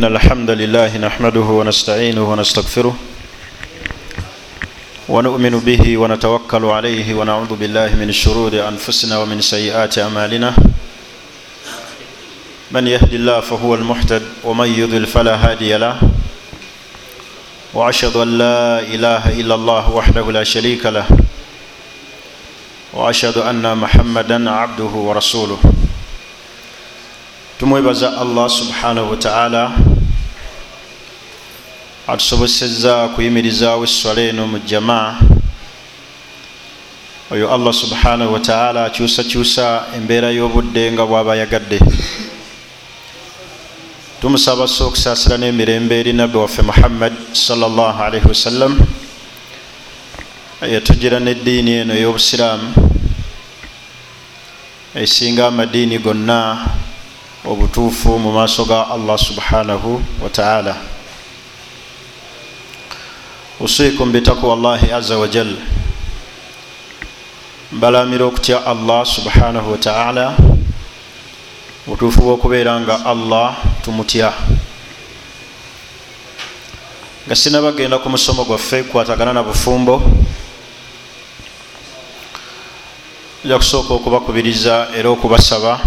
إن الحمد لله نحمده ونستعينه ونستغفره ونؤمن به ونتوكل عليه ونعوذ بالله من شرور أنفسنا ومن سيئات أمالنا من يهد الله فهو المحتد ومن يضل فلا هادي له. وأشهد أن لا إله إلا الله وحده لا شريك له. وأشهد أن محمدا عبده ورسوله. Tumwebaza allah subhanahu wataala atusoboseza kuyimirizaawo esswala eno mu jamaa. Oyo allah subhanahu wataala akyusakyusa embeera y'obudde nga bwaba yagadde. Tumusaba so okusaasira n'emirembe eri nabbi waffe muhammad salllah alaihi wasallam yatugira n'eddiini eno ey'obusiraamu esinga amadiini gonna obutuufu mu maaso ga allah subhanahu wataala usikum bitakwa llahi aza wajal mbalamira okutya allah subhanahu wataala butuufu bwokubeera nga allah tumutya. Nga sinabagenda ku musomo gwaffe kukwatagana na bufumbo ja kusooka okubakubiriza era okubasaba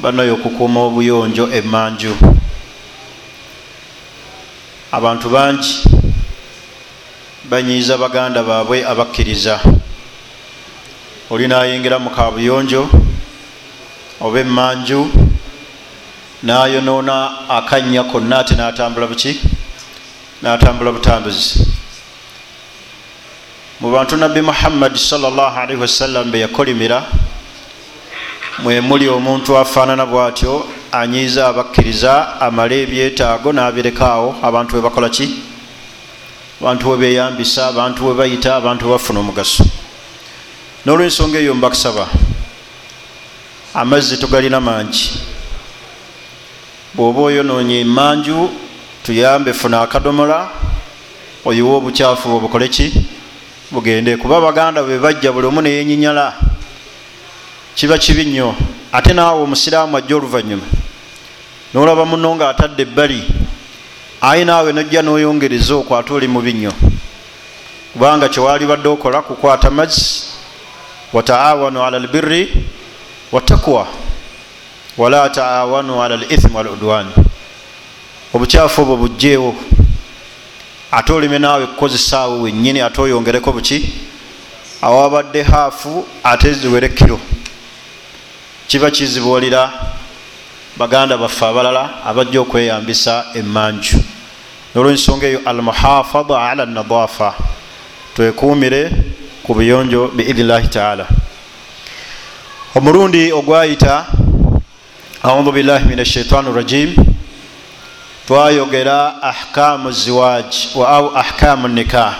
banayo okukuuma obuyonjo emanju abantu bangi banyiiza baganda baabwe abakkiriza. Oli nayingira mu kabuyonjo oba emanju nayonoona akanya konna ate natambula buki natambula butambuzi. Mu bantu nabbi muhammadi salllahalaihi wasallam beyakolimira mwemuli omuntu afaanana bwatyo anyiiza abakkiriza amale ebyetaago n'abirekaawo abantu we bakola ki? Abantu we beyambisa abantu we bayita abantu we bafuna omugaso. N'olwensonga eyo mbakusaba amazzi tugalina mangi. Bw'oba oyonoonya emanju tuyambe funa akadomola oyiwe obukyafu obukole ki? Bugende kuba abaganda bwe bajja buli omu neyenyinyala kiba kibi nnyo. Ate naawe omusiraamu ajja oluvanyuma nolaba muno nga atadde ebbali aye naawe nojja noyongereza okwate oli mubi nnyo kubanga kyewali badde okola kukwata mazzi wataawanu ala lbirri watakwa wala taawanu ala lithimu waludwani obukyafu obwo bugjeewo ate olime naawe kukozesaawe wenyini ate oyongereko buki? Awabadde haafu ate ziwere kiro. Kiba kizibuulira baganda baffe abalala abajja okweyambisa emanju nolwensonga eyo almuhafada ala nadafa twekuumire ku buyonjo biidnillahi taala. Omulundi ogwayita audhu billahi min ashaitani rajim twayogera ahkamu ziwaj au ahkamu nikah.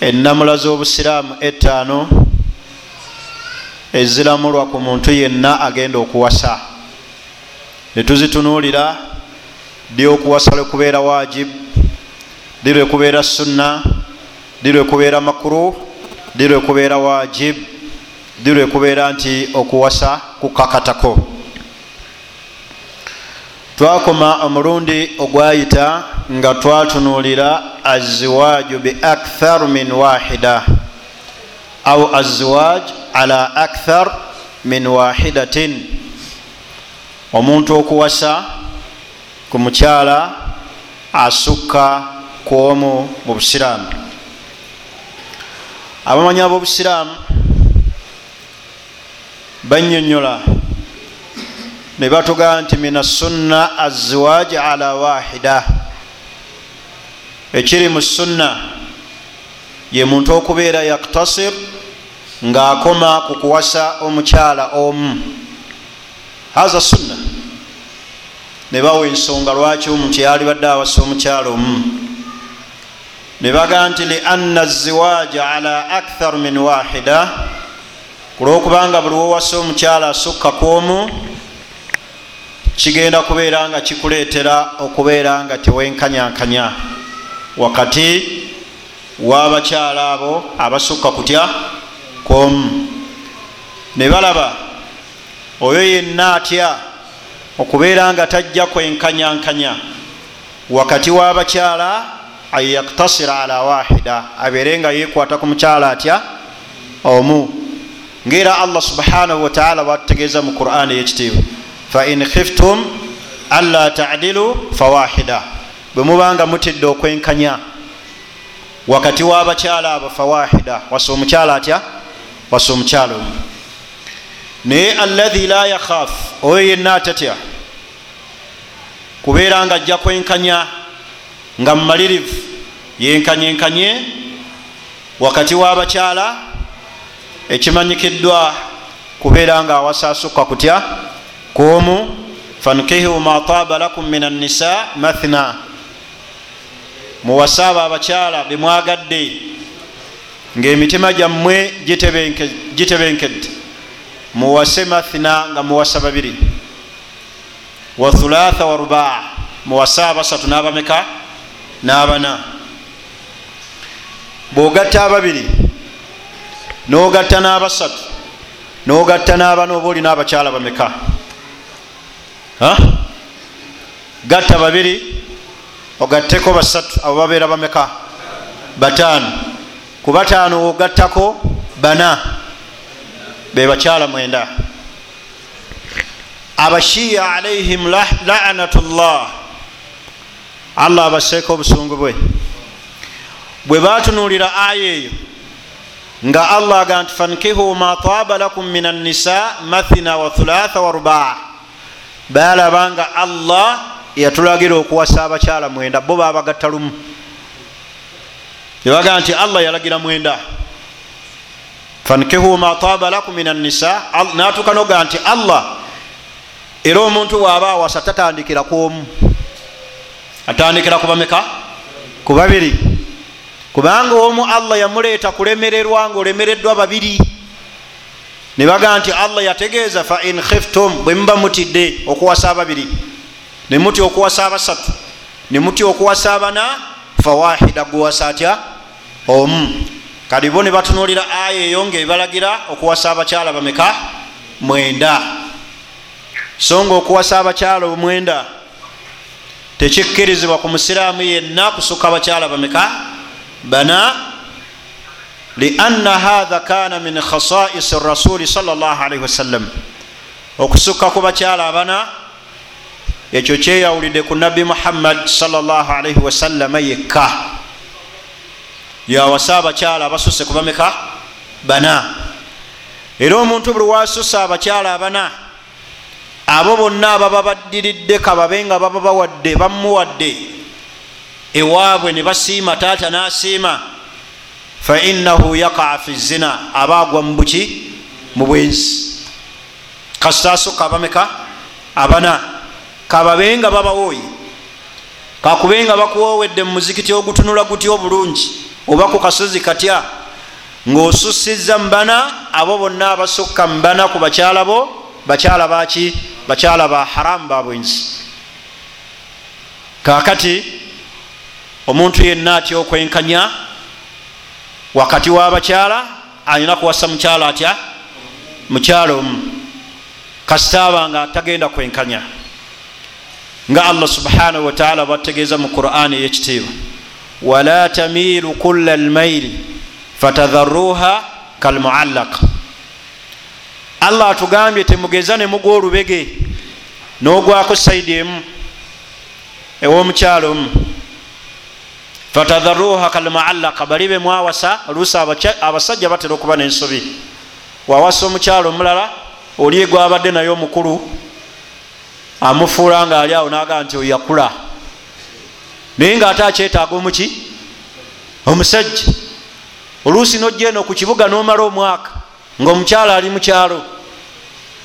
Enamula z'obusiraamu etaano eziramulwa ku muntu yenna agenda okuwasa netuzitunuulira ddi okuwasa lwekubeera wajib ddi lwekubeera sunna ddi lwekubeera makuru ddi lwekubeera wajib ddi lwekubeera nti okuwasa kukakatako. Twakoma omulundi ogwayita nga twatunuulira aziwaaju bi akthar min wahida au aziwaaj ala akthar min wahidatin omuntu okuwasa ku mukyala asukka ku omu mu busiraamu. Abamanyi ab'obusiraamu banyonyola ne batugaa nti min assunna aziwaaj ala wahida ekiri mu sunna ye muntu okubeera yaktasir ng'akoma ku kuwasa omukyala omu haza sunna. Ne bawa ensonga lwaki omuntu yali badde awasa omukyala omu. Ne baga nti lianna ziwaaja ala akthar min wahida kulwokubanga buli wowasa omukyala asukka ku omu kigenda kubeera nga kikuleetera okubeera nga tewenkanyankanya. Wakati w'abakyala abo abasukka kutya komu ne balaba oyo yenna atya okubeera nga tajja kwenkanyankanya? Wakati w'abakyala an yaktasira ala wahida abeere nga yekwata ku mukyala atya? Omu. Ngaera allah subhanahu wataala bwatutegeeza mu quran eyekitiibwa fain khiftum anla tadilu fawahida bwe mubanga mutidde okwenkanya wakati w'abakyala abo fawahida wasa omukyala atya? Wasa omukyala omu naye alahi la yakhaf. Oyo yenna atatya. Kubeera nga ajja kwenkanya nga mumalirivu yenkanyenkanye wakati w'abakyala ekimanyikiddwa kubeera nga awasaasukka kutya? Kwomu fankihu ma taaba lakum min annisa mathna. Muwase abo abakyala bemwagadde ngaemitima gyammwe gitebenkedde muwase mathna nga muwasa babiri. Wa thulatha wa rubaa muwase abasatu n'abameka n'abana. Bwogatta ababiri nogatta n'abasatu nogatta n'abana oba olina abakyala bameka. Gatta babiri ogatteko basatu abo babeera bameka bataano. Ku bataano ogattako bana be bakyala mwenda. Abashiya alaihim lanatu llah allah abaseeko obusungu bwe. Bwe batunuulira aya eyo nga allah aga nti fankihu ma taaba lakum min annisa mathina wa thulatha wa rubaa. Balaba nga allah yatulagira okuwasa abakyala mwenda bo babagatta lumu. Ebaga nti allah yalagira mwenda fankihu ma taaba lakum min annisa natuka noga nti allah era omuntu waaba awasa tatandikira kwomu atandikira kubameka ku babiri. Kubanga omu allah yamuleeta kulemererwa nga olemereddwa babiri. Ne baga nti allah yategeeza fa in khiftum bwe muba mutidde okuwasa ababiri. Ne mutya okuwasa abasatu. Ne mutya okuwasa abana fawahida guwasa atya omu kali bo ne batunuulira aya eyo nga ebalagira okuwasa abakyala bameka mwenda. So nga okuwasa abakyala omwenda tekikkirizibwa ku musiraamu yenna kusukka abakyala bameka bana. Lianna hatha kana min khasais rasuli salllahalaihi wasallam. Okusukka ku bakyala abana ekyo kyeyawulidde ku nabbi muhammad salllahalaihi wasallama yekka yawasa abakyala abasusse kubameka bana. Era omuntu buli wasusse abakyala abana abo bonna ababa baddiridde kababe nga baba bawadde bamuwadde ewaabwe ne basiima taata n'asiima fainahu yakaa fi zina aba agwa mu buki? Mu bwensi kasita asukka abameka abana kababe nga babawooyi kakube nga bakuwoowedde mu muzikiti ogutunula gutya obulungi oba ku kasozi katya ng'osussizza mubana abo bonna abasukka mubana ku bakyala bo bakyala baki bakyala ba haramu babwenzi kakati omuntu yenna atya okwenkanya? Wakati w'abakyala alina kuwasa mukyala atya? Mukyala omu. Kasita aba nga tagenda kwenkanya. Nga allah subhanahu wataala bwategeeza mu qurani eyekitiibwa wala tamiilu kulla lmaili fatadharuha kalmuallaka allah atugambye temugeza ne mugwa olubege n'ogwako saidi emu ew'omukyalo omu fatadharuha kalmuallaka bali be mwawasa oluusi abasajja batera okuba n'ensobi wawasa omukyalo omulala oli egwabadde naye omukulu amufuula nga ali awo naga nti oyakula naye ngaate akyetaaga omuki omusajja. Oluusi nojja eno ku kibuga n'omala omwaka ngaomukyala ali mukyalo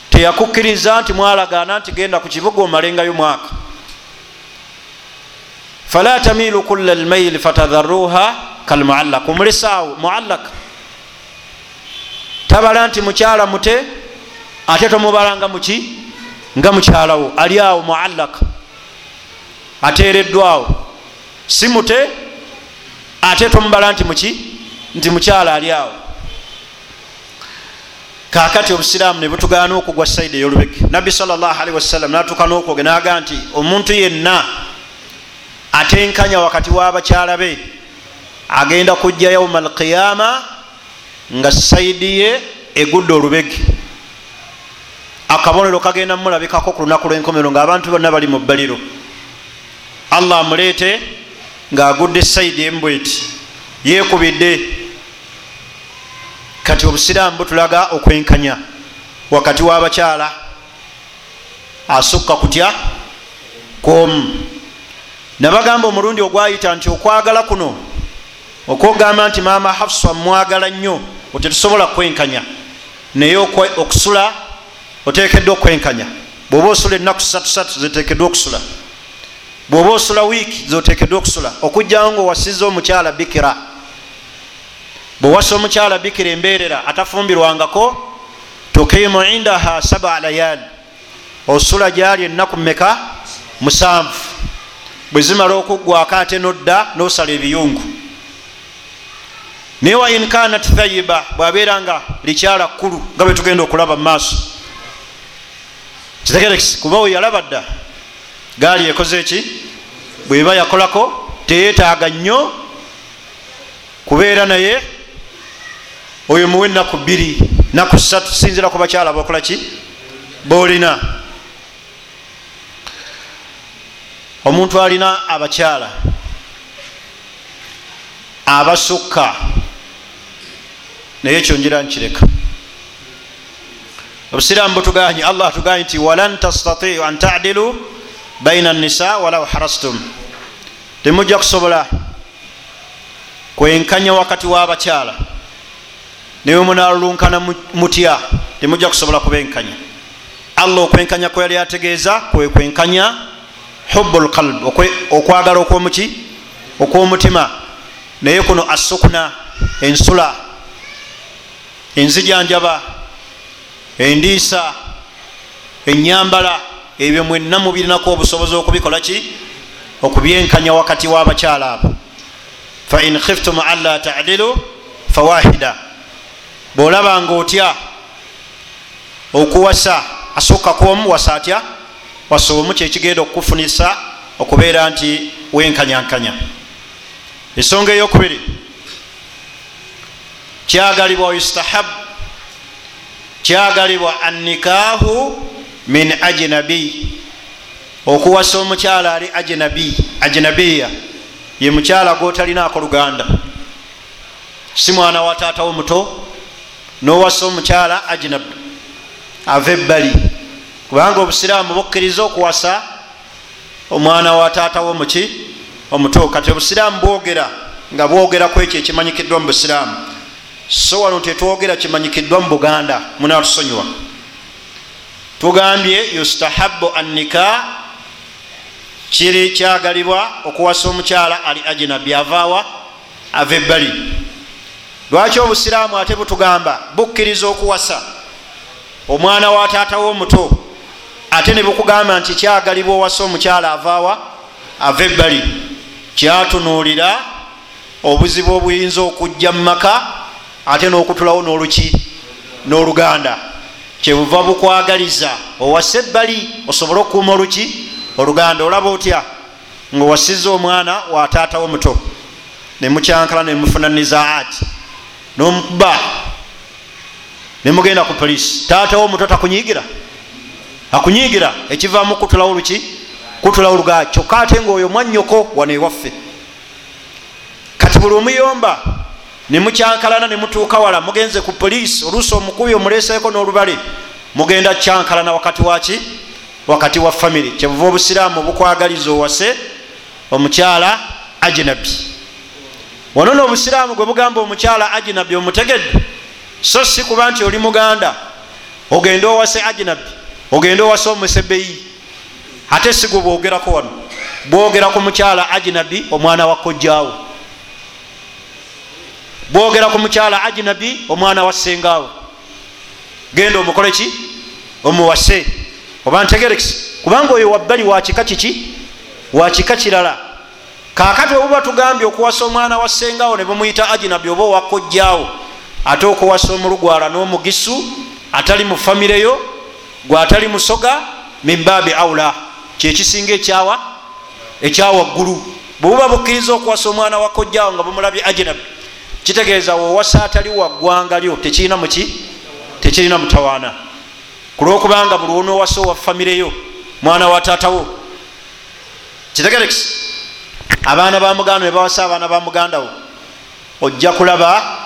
teyakukkiriza nti mwalagaana nti genda ku kibuga omalengayo mwaka. Fala tamiilu kulla lmaili fatadharuha kalmuallak omulesaawo muallak tabala nti mukyala mute ate tomubala nga muki? Nga mukyalawo ali awo muallak ateereddwawo si mute ate tomubala nti muki nti mukyala ali awo. Kakati obusiraamu nebutugaana okugwa saidi eyolubege. Nabbi salli wasallam natuka nokwoge naga nti omuntu yenna atenkanya wakati wabakyala be agenda kujja yauma alqiyama nga saidi ye egudde olubege. Akabonero kagenda mulabikako ku lunaku lwenkomero ngaabantu bonna bali mu bbaliro. Allah amuleete ngaagudde saidi embweti yekubidde kati obusiraamu butulaga okwenkanya wakati wabakyala asukka kutya? Kwomu. Nabagamba omulundi ogwayita nti okwagala kuno okwogamba nti maama hafsa mwagala nnyo otetusobola kwenkanya. Naye okusula otekeddwa okwenkanya. Bwoba osula ennaku satusatu zitekeddwa okusula bwoba osula wiiki zotekeddwa okusula okugjawo nga owasiza omukyala bikira. Bwewasa omukyala bikira embeerera atafumbirwangako tukimu indaha saba layali osula gyali ennaku meka musanvu. Bwe zimala okuggwako ate nodda nosala ebiyungu. Naye wa inkanat thayiba bwabeera nga likyala kkulu nga bwe tugenda okulaba mu maaso. Kitegerekisi kuba we yalaba dda gaali ekoze eki bweba yakolako teyetaaga nnyo kubeera naye oyo muwe enaku bbiri naku satu sinzira ku bakyala bakola ki? Boolina omuntu alina abakyala abasukka naye ekyo njira nkireka. Obusiraamu butuganye allah atuganye nti walan tastatiu an tadilu baina nisa walau harastum. Temujja kusobola kwenkanya wakati w'abakyala niwe munalulunkana mutya temujja kusobola kubenkanya. Allah okwenkanya kwe yali ategeeza kwekwenkanya hubu lqalb okwagala okwomuki okwomutima. Naye kuno asukuna ensula enzijanjaba endiisa enyambala ebyo mwenna mubirinaku obusobozi okubikola ki? Okubyenkanya wakati w'abakyala abo. Fain khiftum anla tadilu fawahida. Bwolaba nga otya okuwasa asooka kwomuwasa atya? Wasa omu kyekigenda okukufunisa okubeera nti wenkanyankanya. Ensonga eyokubiri. Kyagalibwa yustahab kyagalibwa annikahu min ajnabi okuwasa omukyala ali ajnabi ajnabiya ye mukyala gotalinaako luganda. Si mwana wa taatawo muto nowasa omukyala ajnab ava ebbali. Kubanga obusiraamu bukkiriza okuwasa omwana wa taatawo muki omuto. Kati obusiraamu bwogera nga bwogeraku ekyo ekimanyikiddwa mu busiraamu. So wano tetwogera kimanyikiddwa mu buganda munatusonyiwa tugambye yustahabu annika kiri kyagalibwa okuwasa omukyala ali ajnabi avaawa ava ebbali. Lwaki obusiraamu ate butugamba bukkiriza okuwasa? Omwana wa taatawo omuto ate ne bukugamba nti kyagalibwa owasa omukyala avaawa ava ebbali. Kyatunuulira obuzibu obuyinza okujja mu maka ate n'okutulawo n'oluki n'oluganda kyebuva bukwagaliza owasa ebbali osobole okukuuma oluki? Oluganda olaba otya? Ngaowasiza omwana wa taatawo muto nemukyankala nemufunaniza ati nomukuba nemugenda ku polisi taatawo omuto takunyigira akunyigira ekivamu kutulawo luki kutulawo luga kyokka ate ngaoyo mwanyoko wano ewaffe. Kati buli omuyomba nemukyankalana nemutuuka wala mugenze ku polisi oluusi omukubi omuleseeko n'olubale mugenda kyankalana wakati waki wakati wa famiry kyebuva obusiraamu obukwagaliza owase omukyala ajinabi. Wano noobusiraamu gwe bugamba omukyala ajinabi omutegedde so si kuba nti oli muganda ogende owase ajinabi ogende owase omusebeyi. Ate si gwe bwogerako wano. Bwogera ku mukyala ajinabi omwana wa kojjaawo bwogera ku mukyala ajinabi omwana wa sengaawo. Genda omukole ki? Omuwase. Oba ntegerekisi kubanga oyo wabbali wakika kiki? Wakika kirala. Kakati obuba tugambye okuwasa omwana wa sengawo ne bamuyita ajinabi oba owakojjaawo ate okuwasa omulugwala n'omugisu atali mu famireyo gwe atali musoga mimbabi aula kyekisinga ekyawa? Ekyawaggulu. Bwebuba bukkiriza okuwasa omwana wa kojjawo nga bumulabye ajinabi kitegeeza wowasa atali waggwanga lyo tekirina muki tekirina mutawaana. Kulwokubanga buli wonowasa owa famireyo mwana wa taatawo kitegerekisi abaana ba muganda ne bawasa abaana ba mugandawo ojja kulaba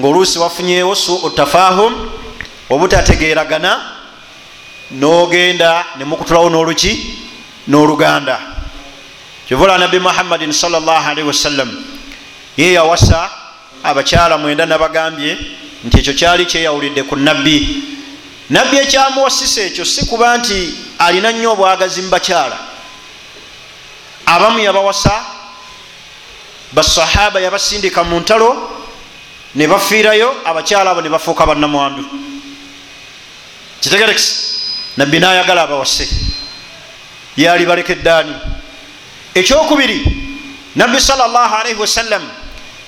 ngaoluusi wafunyeewo suu tafahum obutategeragana nogenda nemukutulawo noluki n'oluganda. Kivula nabbi muhammadin salllahalihi wasallam ye yawasa abakyala mwenda nabagambye nti ekyo kyali kyeyawulidde ku nabbi nabbi ekyamuwasisa ekyo si kuba nti alina nnyo obwagazi mu bakyala. Abamu yabawasa basahaba yabasindika mu ntalo ne bafiirayo abakyala abo ne bafuuka bannamwandu. Kitegerekisi nabbi nayagala abawase. Yali balekeddaani ekyokubiri nabbi salllahalaihi wasallam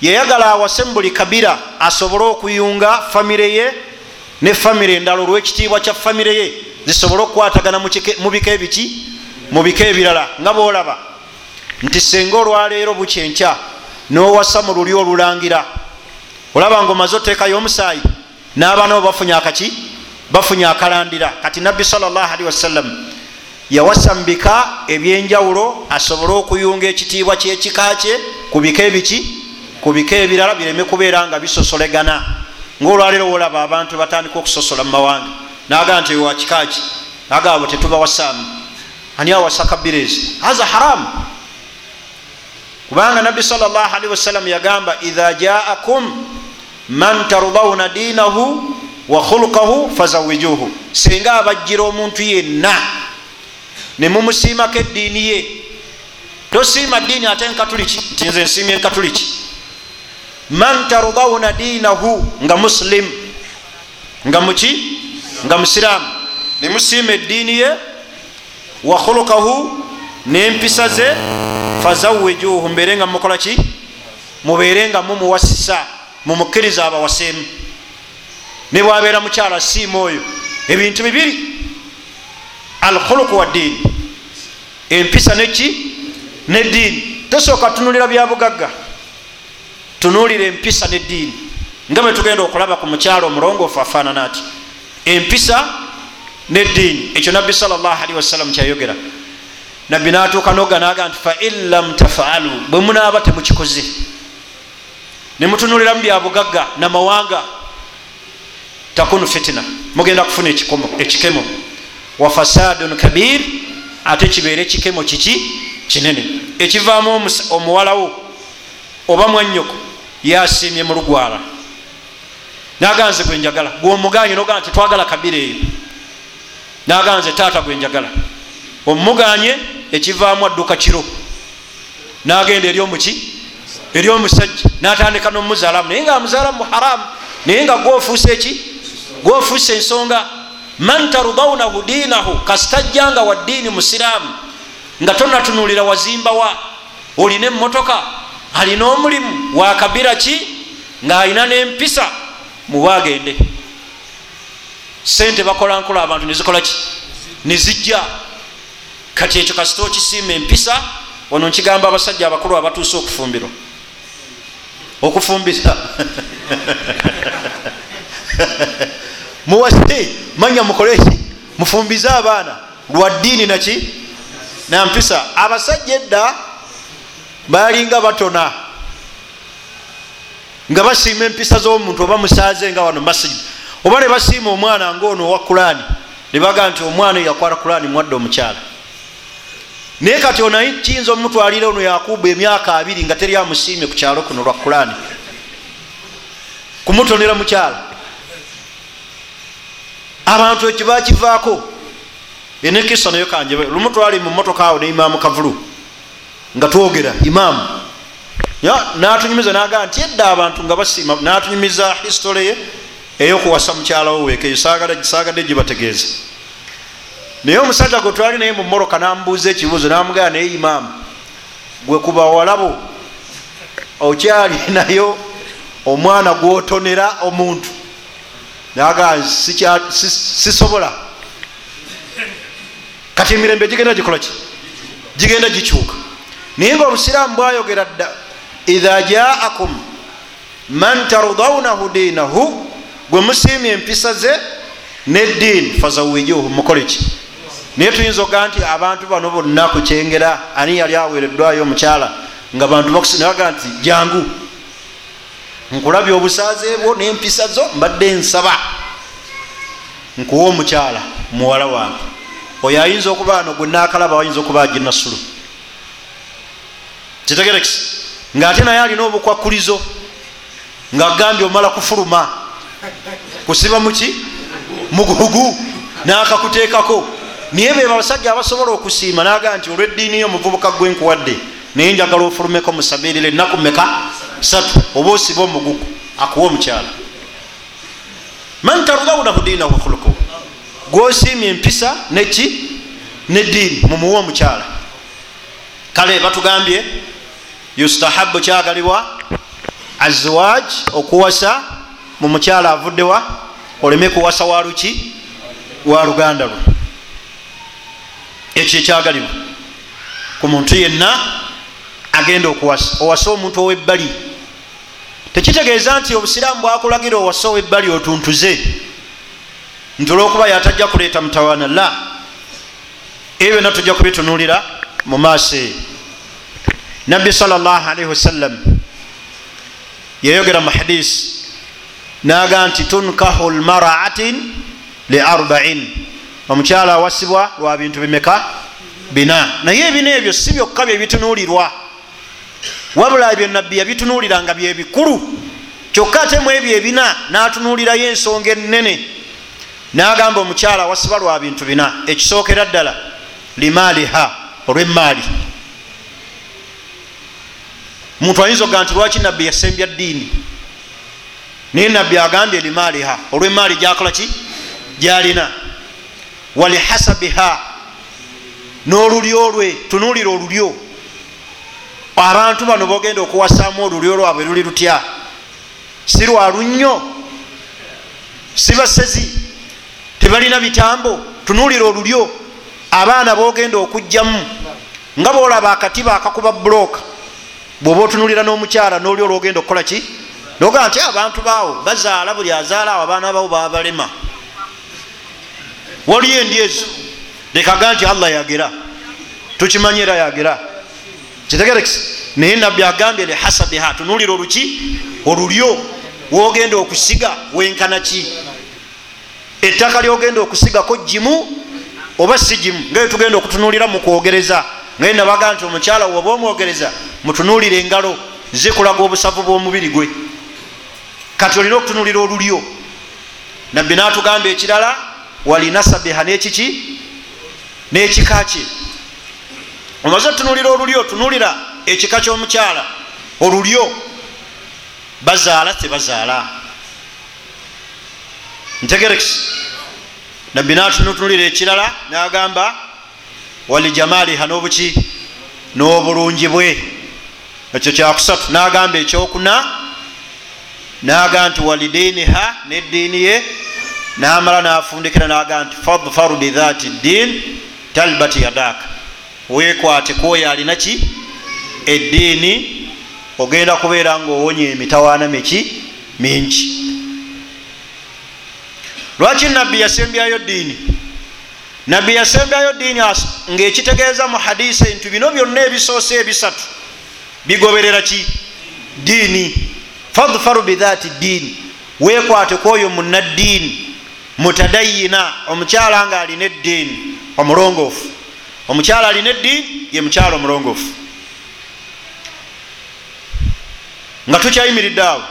yayagala awase mu buli kabira asobole okuyunga famire ye ne famire endala olwekitiibwa kya famire ye. Zisobole okukwatagana mu bika ebiki mu bika ebirala nga boolaba nti senga olwaleero bukyenkya nowasa mu luli olulangira. Olaba nga omaze oteekayo omusaayi n'abaana bo bafunye akaki bafunye akalandira. Kati nabbi salllahalihi wasallam yawasa mu bika ebyenjawulo asobole okuyunga ekitiibwa kyekika kye ku bika ebiki ku bika ebirala bireme kubeera nga bisosolegana. Ngaolwaleero wolaba abantu batandika okusosola mu mawanga nagaa nti wakikaki agabo tetubawasaamu ani awasa kabirezi haza haramu kubanga nabbi salllahalihi wasallam yagamba idha jaakum man tardawuna diinahu wa khulukahu fazawijuhu. Singa abajjira omuntu yenna nemumusiimako eddiini ye tosiima ddiini ate enkatuliki nti nze nsiimye enkatuliki man tardawuna diinahu nga muslim. Nga muki nga musiraamu nemusiima eddiini ye wa khulukahu nempisa ze fazawijuhu mbeere nga mukola ki mubeere nga mumuwasisa mumukkiriza abawaseemu ne bwabeera mukyala siima oyo ebintu bibiri. Alkhuluku wa ddiini empisa neki neddiini tosooka tunulira byabugagga tunuulira empisa neddiini. Nga bwe tugenda okulaba ku mukyalo omulongoofu afaanana ati empisa neddiini. Ekyo nabbi salllahalihi wasallam kyayogera. Nabbi natuuka noga naga nti fain lam tafaalu bwe munaaba temukikoze. Nemutunuliramu byabugagga namawanga takunu fitina. Mugenda kufuna ekikemo. Wa fasadun kabir ate kibeere ekikemo kiki? Kinene. Ekivaamu omuwalawo oba mwanyoko yasiimye mu lugwala naganze gwenjagala gwomuganye nogaa nti twagala kabira eyo naganze taata gwenjagala omuganye ekivaamu adduka kiro. Nagenda eri omuki? Eri omusajja. Natandika nomuzaalamu. Naye nga amuzaalamu muharamu naye nga gwofuuse eki? Gwofuuse ensonga man tardaunahu diinahu kasitajjanga wa ddiini musiraamu. Nga tonatunulira wazimbawa olina emmotoka alina omulimu wakabira ki? Ng'alina n'empisa mubagende sente bakola nkola abantu nezikola ki? Nezijja kati ekyo kasita okisiima empisa ono nkigamba abasajja abakulu abatuuse okufumbirwa. Okufumbisa muwase manya mukoleki mufumbize abaana. Lwa ddiini naki nampisa abasajja edda balinga batona. Nga basiima empisa z'omuntu oba musaaze nga wano masigi oba ne basiima omwana ngaono owa kulaani ne baga nti omwana yakwala kulaani mwadde omukyala. Naye kati ono kiyinza omutwalira ono yakuba emyaka abiri nga teri amusiimye ku kyalo kuno lwa kulaani. Kumutonera mukyala. Abantu ekyo bakivaako. Enekisa nayo kanje. Lumu twali mu motoka awo ne imaamu kavulu nga twogera imaamu natunyumiza nagaa nti edda abantu nga basiima natunyumiza histole ye eyokuwasa mukyalawo weekeyo saagadde gibategeeza naye omusajja gwe twali naye mu moroka namubuuza ekibuuzo namugaa naye imaamu gwe kuba walabo okyali nayo omwana gwotonera omuntu. Naga sisobola. Kati emirembe gigenda gikolaki gigenda gikyuka naye nga obusiraamu bwayogera dda idha jaakum man tardaunahu diinahu gwe musiimye empisa ze neddiini fazawijuhu mukoleki naye tuyinza okugaa nti abantu bano bonna kukyengera ani yali aweereddwayo omukyala nga bantu bakusinaaga nti jangu nkulabya obusaaze bwo nempisa zo mbadde nsaba nkuwa omukyala muwala wange. Oyo ayinza okuba no gwe nakalaba ayinza okuba aginasulu kitegerekisi ngaate naye alina obukwakulizo ngaagambye omala kufuluma. Kusiba muki mugugu nakakuteekako. Naye beba abasajja abasobola okusiima naga nti olweddiini yo omuvubuka gwenkuwadde naye njagala ofulumeko musabirire enaku meka satu oba osiba omugugu akuwa omukyala? Man tardaunahu diinahu wakhulukuhu gwosiimye empisa neki neddiini mumuwa omukyala. Kale batugambye yustahabu kyagalibwa? Azwaj okuwasa mu mukyala avuddewa oleme kuwasa waluki wa luganda lwe. Ekyo ekyagalibwa ku muntu yenna agenda okuwasa. Owasa omuntu owebbali. Tekitegeeza nti obusiraamu bwakulagira owasa owebbali otuntuze? Nti olwokuba yatajja kuleeta mutawaana. La! Ebyo byonna tujja kubitunulira mu maaso eyo nabbi salllahalaihi wasallam yayogera mu hadisi naga nti tunkahu lmaraatin li arbain. Omukyala awasibwa lwa bintu bimeka bina. Naye ebina ebyo si byokka byebitunulirwa wabula ebyo nabbi yabitunulira nga byebikulu kyokka ate mu ebyo ebina natunulirayo ensonga enene nagamba omukyala awasibwa lwa bintu bina ekisookera ddala limaaliha olwemaali muntu ayinza oga nti lwaki nabbi yasembya ddiini? Naye nabbi agambye limaaliha olwemaali gyakola ki? Gyalina. Walihasabiha n'olulyo lwe tunuulira olulyo. Abantu bano bogenda okuwasaamu olulyo lwabwe luli lutya? Si lwalu nnyo si basezi tebalina bitambo? Tunuulira olulyo. Abaana bogenda okugjamu nga boolaba akatiba akakuba bulooka bwoba otunulira n'omukyala n'oli olwogenda okukola ki? Nogaa nti abantu baawo bazaala buli azaala awo abaana bawo babalema waliyo endi ezo. Lekaga nti allah yagera. Tukimanyi era yagera. Kitegerekisi naye nabbi agambye lehasabiha tunulira oluki? Olulyo. Wogenda okusiga wenkana ki? Ettaka lyogenda okusigako jimu oba si jimu ngayo tugenda okutunulira mukwogereza ngaye nabaga nti omukyala woba omwogereza mutunulire engalo zikulaga obusavu bwomubiri gwe. Kati olina okutunulira olulyo. Nabbi natugamba ekirala walinasabiha nekiki? Nekika kye. Omaze otunulira olulyo tunulira ekika kyomukyala. Olulyo bazaala tebazaala. Ntegerekisi nabbi natutunulira ekirala nagamba walijamaliha nobuki? N'obulungi bwe ekyo kyakusatu. Nagamba ekyokuna naga nti walidiiniha neddiini ye. Namala nafundikira naga nti fadfaru bidhati ddin talbat yadaka wekwate kwoyo alinaki eddiini. Ogenda kubeera nga owonye emitawaana miki? Mingi. Lwaki nabbi yasembyayo ddiini? Nabbi yasembyayo ddiini ngaekitegeeza mu hadisi nti bino byonna ebisoose ebisatu bigoberera ki? Diini. Fadfaru bidhati ddiini wekwate kwoyo munaddiini mutadayina omukyala nga alina eddiini omulongoofu. Omukyala alina eddiini ye mukyala omulongoofu. Nga tukyayimiridde awo.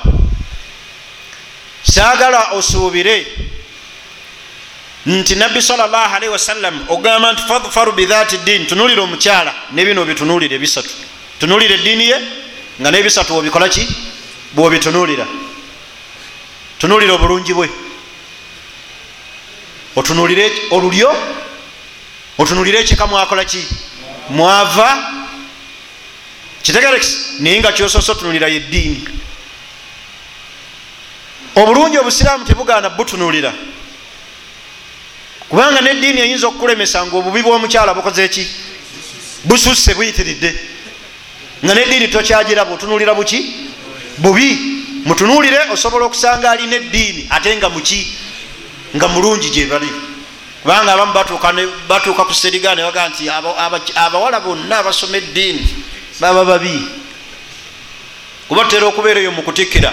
Saagala osuubire nti nabbi salllahalaihi wasallam ogamba nti fadfaru bidhati ddiini tunulire omukyala nebino bitunulire ebisatu tunulire eddiini ye nga nebisatu wobikola ki? Bwobitunulira tunulire obulungi bwe. Otunulire olulyo? Otunulire ekika mwakola ki? Mwava? Kitegerekisi naye nga kyosoose otunulira yeddiini obulungi obusiraamu tebugaana butunulira kubanga neddiini eyinza okukulemesa nga obubi bwomukyala bukoze eki bususse buyitiridde nga neddiini tokyagiraba otunulira buki? Bubi. Mutunulire osobola okusanga alina eddiini ate nga muki nga mulungi gyebali kubanga abamu batuuka ku seriga nebaga nti abawala bonna abasoma eddiini baba babi. Kuba tutera okubeera eyo mukutikkira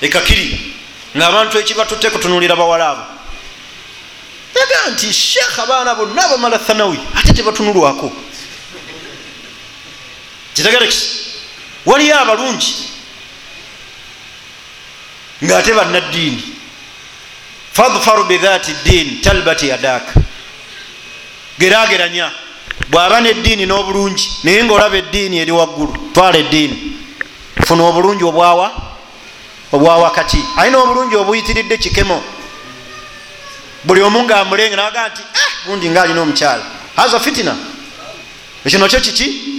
ekakiri ngaabantu ekibatutte kutunulira bawala abo. Yaga nti sheekh abaana bonna abamala thanawi ate tebatunulwako kitegere kisi waliyo abalungi ngaate bannaddiini. Fadfaru bidhati ddiini talbati yadaaka. Gerageranya bw'aba neddiini n'obulungi naye ngaolaba eddiini eri waggulu twala eddiini. Funa obulungi obwawa obwawakati. Alina obulungi obuyitiridde kikemo. Buli omu ngaamulenga naga nti gundi nga alina omukyala. Haza fitina. Ekino kyo kiki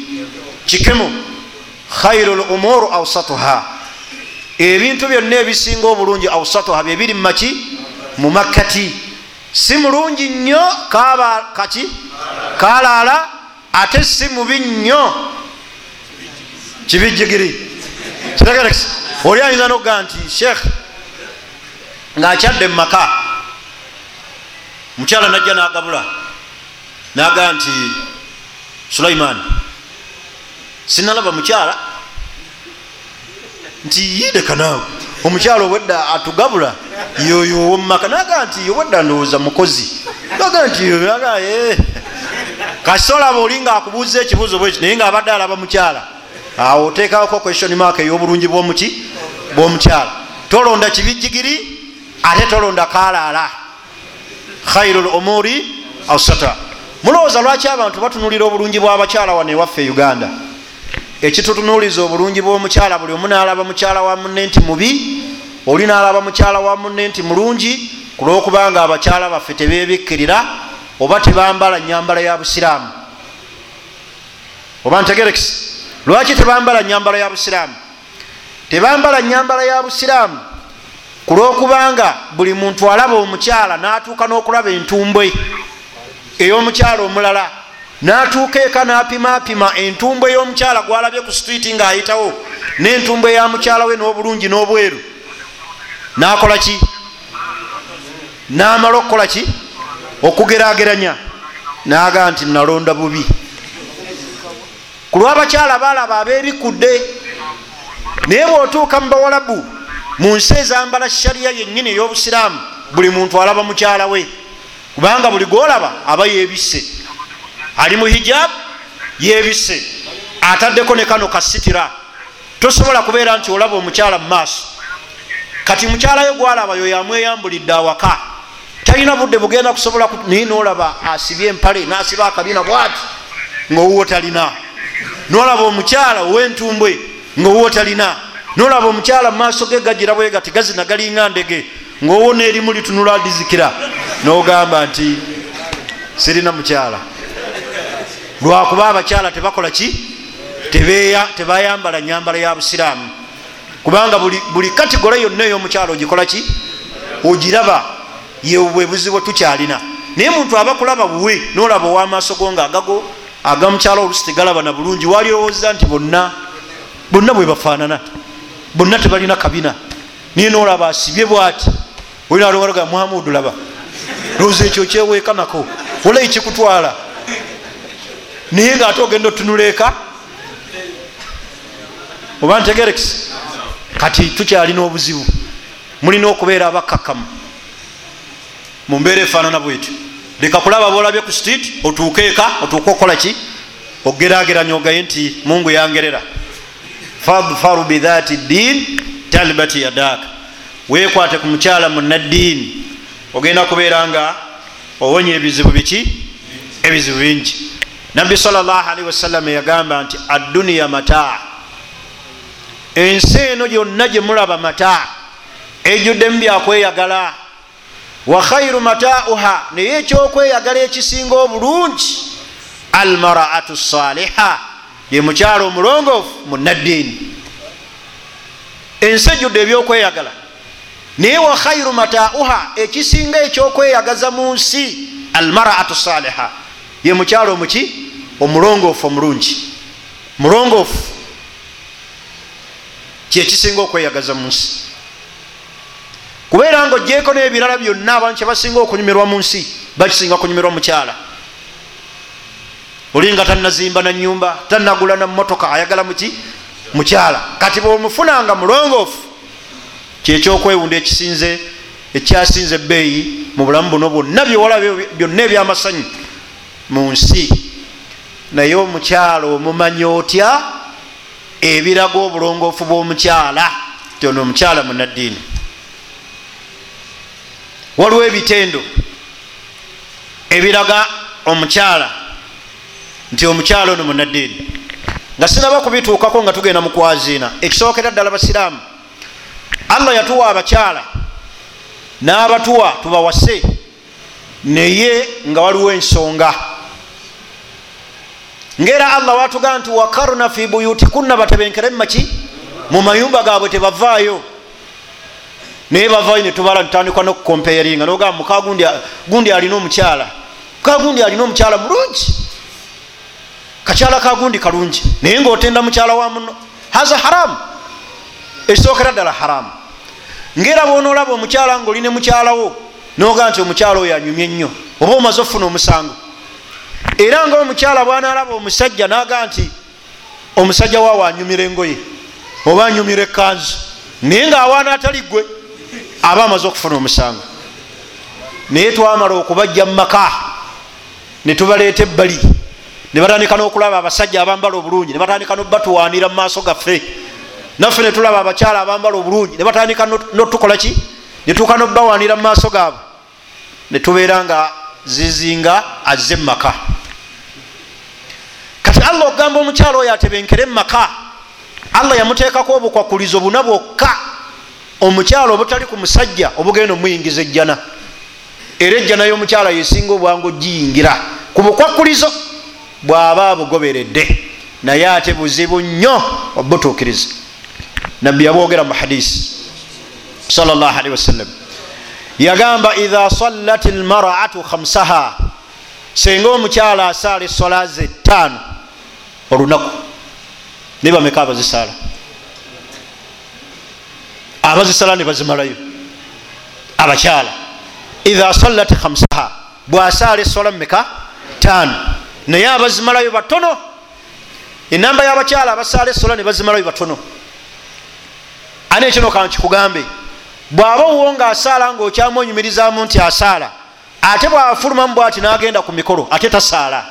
kikemo khairu lumuru ausatuha ebintu byonna ebisinga obulungi ausatuha byebiri mumaki mumakkati si mulungi nnyo kaki? Kalaala ate si mubi nnyo. Kibijigiri. Kitegerekisa oli ayinza nokuga nti sheekh ngaakyadde mumaka mukyala najja nagabula. Naga nti sulaiman sinalaba mukyala? Nti yideka naawe omukyala obwedda atugabula yoyo owomumaka naga nti obwedda ndowooza mukozi. Naga nti kasolaba oli nga akubuuza ekibuuzo bweki naye nga abadde alaba mukyala. Awo otekawoko question mark ey'obulungi bwomuki bwomukyala. Tolonda kibijigiri ate tolonda kalaala. Khairu lumuri ausata mulowooza lwaki abantu batunulira obulungi bwabakyala wano ewaffe uganda ekitutunuliza obulungi bwomukyala buli omu nalaba mukyala wa munne nti mubi oli nalaba mukyala wa munne nti mulungi kulwokubanga abakyala baffe tebebikkirira oba tebambala nyambala ya busiraamu. Oba ntegerekisi lwaki tebambala nyambala ya busiraamu? Tebambala nyambala ya busiraamu kulwokubanga buli muntu alaba omukyala natuuka n'okulaba entumbwe ey'omukyala omulala natuuka eka napimapima entumbwe ey'omukyala gwalabye ku streeti ngaayitawo n'entumbwe ya mukyala we n'obulungi n'obweru. Nakola ki? Namala okukola ki? Okugerageranya naga nti nalonda bubi. Ku lwabakyala balaba abebikudde naye bwotuuka mu bawalabu mu nsi ezambala shariya yennyini ey'obusiraamu buli muntu alaba mukyala we kubanga buli gwolaba aba yebisse ali mu hijabu yebisse. Ataddeko ne kano kasitira. Tosobola kubeera nti olaba omukyala mu maaso. Kati mukyalayo gwalaba yo yamweyambulidde awaka. Talina budde bugenda kusobola naye nolaba asibye empale nasiba akabina bwati ngaowuwo talina. Nolaba omukyala owentumbwe ngaowuwo talina. Nolaba omukyala mumaaso ge gagira bwega tigazina galinga ndege ngaowo neerimu litunula dizikira nogamba nti sirina mukyala lwakuba abakyala tebakola ki? Tebayambala nyambala ya busiraamu. Kubanga buli katigola yonna ey'omukyala ogikola ki? Ogiraba yebwe buzibu tukyalina. Naye muntu aba kulaba buwe nolaba owamaaso go nga agago agamukyala olusi tegalaba na bulungi walirowooza nti bonna bonna bwe bafaanana bonna tebalina kabina. Naye nolaba asibye bwati olinalowalaga muhamudu laba lowooza ekyo kyeweekanako olayi kikutwala naye ngaate ogenda otunula eka oba ntegerekisi kati tukyalina obuzibu. Mulina okubeera abakkakkamu mu mbeera efaanana bwetyo leka kulaba bolabye ku street otuuke eka otuuke okukola ki? Ogerageranya ogaye nti mungu yangerera. Fadfaru bidhati ddin talbati yadaaka. Weekwate ku mukyala munaddiini ogenda kubeera nga owonya ebizibu biki? Ebizibu bingi nabbi salllahalihi wasallama yagamba nti adduniya mataa. Ensi eno gyonna gye mulaba mataa ejjuddemu byakweyagala. Wa khairu matauha naye ekyokweyagala ekisinga obulungi almaraatu saliha ye mukyalo omulongoofu munaddiini ensi ejjudde ebyokweyagala. Naye wa khairu matauha ekisinga ekyokweyagaza mu nsi almaratu saliha ye mukyalo omuki omulongoofu omulungi. Mulongoofu. Kyekisinga okweyagaza mu nsi. Kubeera nga ogyeko n'ebirala byonna abantu kyebasinga okunyumirwa mu nsi bakisinga kunyumirwa mukyala. Oli nga tanazimba na nyumba tanagula na motoka ayagala muki mukyala. Kati bwomufunanga mulongoofu kyekyokwewunda ekisinze ekyasinze ebbeeyi mu bulamu buno bwonna byewala byonna ebyamasanyu mu nsi. Naye omukyala omumanya otya? Ebiraga obulongoofu bw'omukyala. Tyono omukyala munaddiini waliwo ebitendo ebiraga omukyala nti omukyala ono munaddiini nga sinaba kubituukako nga tugenda mukwaziina ekisookera ddala basiraamu allah yatuwa abakyala n'abatuwa tubawase naye nga waliwo ensonga ngaera allah watugaa nti wakarna fi buyutikunna batebenkere mumaki mu mayumba gaabwe tebavaayo. Naye bavayo netubala ntutandika nokukomperinga nogamba muka gundi alina omukyala. Muka gundi alina omukyala mulungi. Kakyala kagundi kalungi. Naye ngaotenda mukyala wa muno haza haramu. Ekisookera ddala haramu. Ngaera bwonaolaba omukyala nga oline mukyalawo noga nti omukyala oyo anyumye nnyo oba omaze okufuna omusango era nga omukyala bwanalaba omusajja naga nti omusajja waawe anyumira engoye oba anyumira ekanzu naye ngaawaana atali gwe aba amaze okufuna omusango. Naye twamala okubajja mumaka netubaleeta ebbali nebatandika nokulaba abasajja abambala obulungi nebatandika nobatuwanira mumaaso gaffe. Naffe netulaba abakyala abambala obulungi nebatandika notukolaki netuuka nobawanira mumaaso gaabwe netubeera nga zizinga azze mumaka kati allah okugamba omukyala oyo atebenkere mumaka allah yamuteekako obukwakulizo buna bwokka. Omukyala obutali ku musajja obugenda omuyingiza ejjana. Era ejjana y'omukyala yesinga obwangu ogiyingira ku bukwakulizo bw'aba abugoberedde naye ate buzibu nnyo obutuukiriza nabbi yabwogera mu hadisi salli wasallam. Yagamba idha sallat lmaratu khamsaha. Senga omukyala asaala esola ze ttaano olunaku naye bameka abazisaala abazisala ne bazimalayo abakyala idha sallat khamsaha. Bwasaala esola mumeka ttaano naye abazimalayo batono enamba y'abakyala abasaala esola ne bazimalayo batono ani ekino kankikugambe bw'aba owo nga asaala ngaokyamu onyumirizaamu nti asaala ate bwafulumamu bwati nagenda ku mikolo. Ate tasaala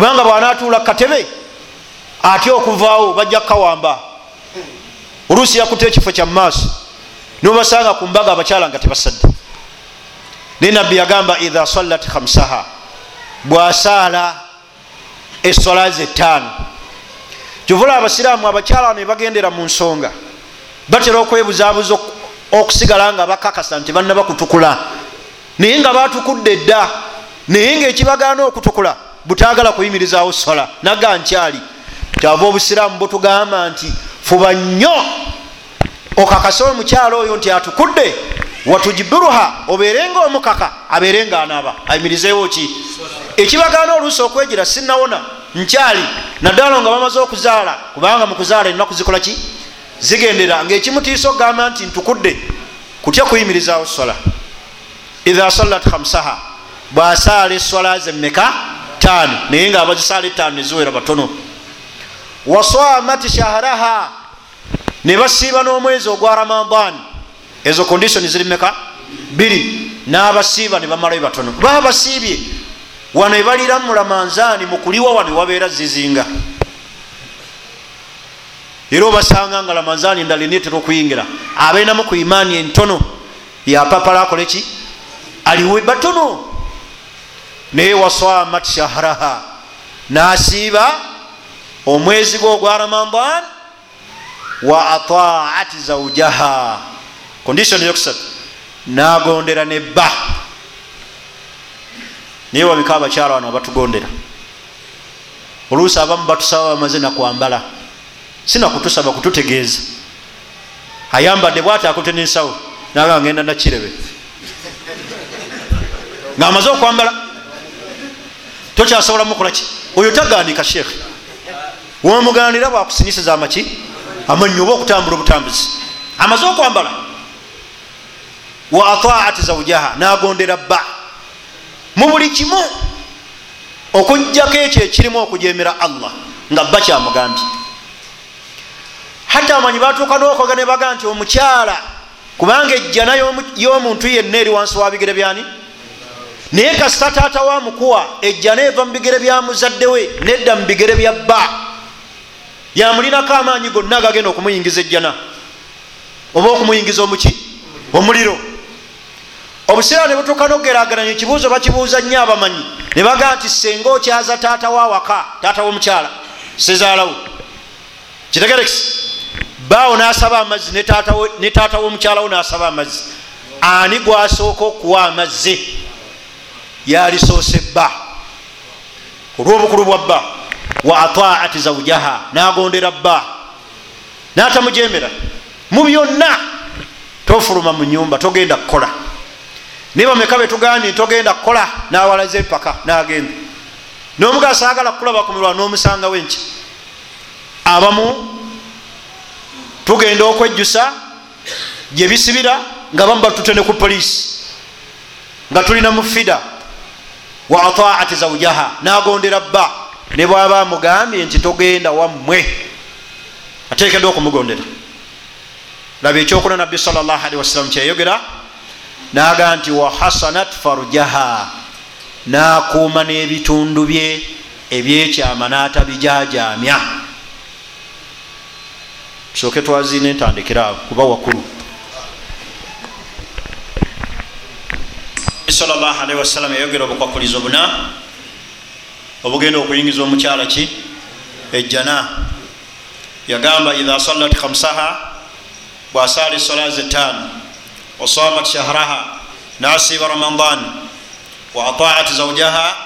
kubanga bwanaatuula katebe atya okuvaawo bajja kukawamba. Oluusi yakuta ekifo kya mumaaso nobasanga ku mbaga abakyala nga tebasadde. Naye nabbi yagamba idha sallat khamsaha bwasaala esola ze ttaano. Kyovula abasiraamu abakyala ne bagendera mu nsonga batera okwebuzabuza okusigala nga bakakasa nti banna bakutukula naye nga batukudde dda naye ngaekibagaana okutukula butagala kuyimirizaawo sola. Naga nkyali kyava obusiraamu butugamba nti fuba nnyo okakase omukyalo oyo nti atukudde watujibiruha obeerenga omukaka abeerenga anaaba. Ayimirizeewo ki? Ekibagaana oluusi okwegira sinawona nkyali naddala nga bamaze okuzaala kubanga mukuzaala enaku zikola ki? Zigendera. Ngaekimutiisa okugamba nti ntukudde kutya kuyimirizaawo sola? Idha sallat khamsaha bwasaala eswala zemmeka taano naye nga abazisaala etaano neziwera batono. Wasamat shahraha ne basiiba n'omwezi ogwa ramadan ezo kondisoni ziri meka biri n'abasiiba ne bamalayo batono. Baba basiibye wano ebalira mu ramanzani mukuliwa wano wabeera zizinga. Era obasanga nga ramanzani endala enetera okuyingira. Abeinamu ku imaani entono. Yapapala akole ki? Aliwe batono naye wasamat shahraha nasiiba omwezi gwe ogwa ramadan wa ataat zaujaha kondisoni yokusatu. Nagondera nebba naye wabika abakyala wano abatugondera. Oluusi abamu batusaba bamaze nakwambala sinakutusaba kututegeeza. Ayambadde bwati akute nensawo naga ngenda nakirebe. Ngaamaze okwambala tokyasobola mukolaki oyo taganika sheekhe womuganira bwakusinisiza amaki amanyi oba okutambula obutambuzi. Amaze okwambala wa ataati zaujaha nagondera bba. Mu buli kimu okugjako ekyo ekirimu okujemera allah nga bba kyamugambye. Hatta amanyi batuuka nokoga ne baga nti omukyala kubanga ejjana y'omuntu yenna eri wansi wa bigere byani naye kasita taata wamukuwa ejjana eva mu bigere bya muzaddewe nedda mu bigere bya bba. Yamulinako amaanyi gonna agagenda okumuyingiza ejjana. Oba okumuyingiza omuki? Omuliro. Obuseera ne butuuka nokugerageranya ekibuuzo bakibuuza nnyo abamanyi. Ne baga nti senga okyaza taata wawaka taata womukyala sezaalawo kitegerekisi baawo nasaba amazzi ne taata womukyalawo nasaba amazzi. Ani gwasooka okuwa amazzi yalisoose bba olwobukulu bwa bba wa ataati zaujaha nagondera bba. Natamujemera mu byonna tofuluma mu nyumba togenda kukola. Naye bameka betugambye togenda kukola nawalaza empaka nagenda. Nomugasa agala kukulaba kumirwa nomusangawo enki abamu tugenda okwejjusa gyebisibira nga bamu batutene ku poliisi nga tulina mufida wa ataati zaujaha nagondera bba. Ne bwaba amugambye nti togenda wammwe. Atekedwa okumugondera. Laba ekyokuna nabbi salli wasalamu kyeyogera naga nti wahasanat farujaha nakuuma n'ebitundu bye ebyekyama n'atabijajamya tusooke twaziina entandikira kuba wakulu salli wasalama yayogera obukwakulizo buna. Obugenda okuyingiza omukyala ki? Ejjana. Yagamba idha salat khamsaha bwasaala esola ze ttaano wasamat shahraha nasiba ramadan wa ataat zaujaha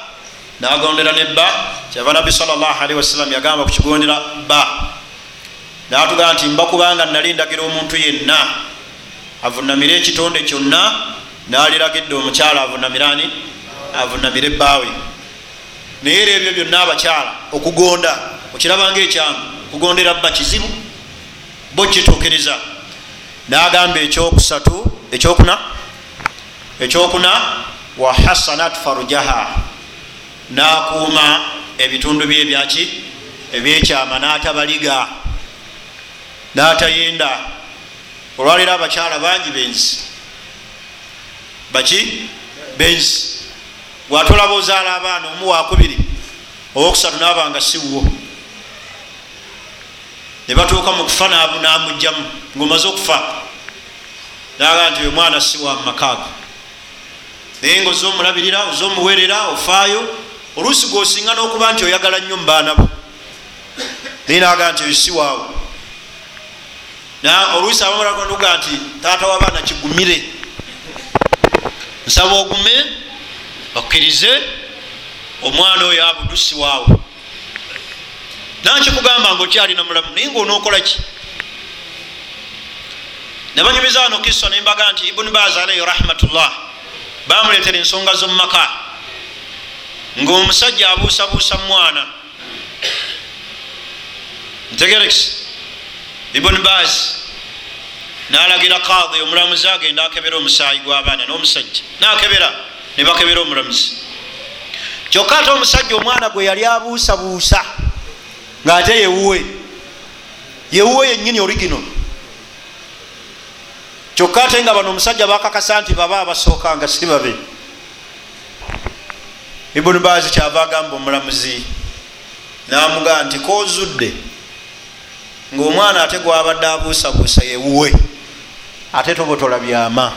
nagondera nebba kyava nabbi salli wasalam yagamba kukigondera bba. Natugamba nti mbakubanga nali ndagira omuntu yenna avunamire ekitonde kyonna naliragidde omukyala avunamirani avunamire ebbaawe. Naye era ebyo byonna abakyala okugonda okirabanga ekyangu okugondera bba kizibu bo kituukiriza. Nagamba ekyokusatu ekyokuna ekyokuna wa hasanat farujaha. Nakuuma ebitundu bye ebyaki ebyekyama natabaliga natayenda olwaliro abakyala bangi benzi baki? Benzi bwatolaba ozaala abaana omu wakubiri owokusatu nabanga siwo nebatuuka mukufa namugjamu ngaomaze okufa. Naga nti omwana siwa mumakaago naye nga oza omulabirira oza omuwerera ofaayo oluusi gwosinga nokuba nti oyagala nnyo mubaanabo naye naga nti oyo siwaawo oluusi abamulaga nti taata wabaana kigumire nsaba ogume okkirize omwana oyo abudusi waawe. Nankikugamba nga okyalina mulamu naye nga onookolaki nabanyumiza wano kisa nembaga nti ibuni baz alaihi rahmatullah bamuletera ensonga zomumaka ngaomusajja abuusabuusa mwana. Ntegerekisi ibuni baz nalagira kadi omulamuzi agenda akebera omusaayi gwabaana nomusajja. Nakebera nebakebera omulamuzi kyokka ate omusajja omwana gwe yali abuusabuusa ngaate yewuwe yewuwe yenyini origino kyokka ate nga bano omusajja bakakasa nti baba abasooka nga si babe. Ibuni baazi kyava agamba omulamuzi namugaa nti kozudde ngaomwana ate gwabadde abuusabuusa yewuwe ate tobotola byama.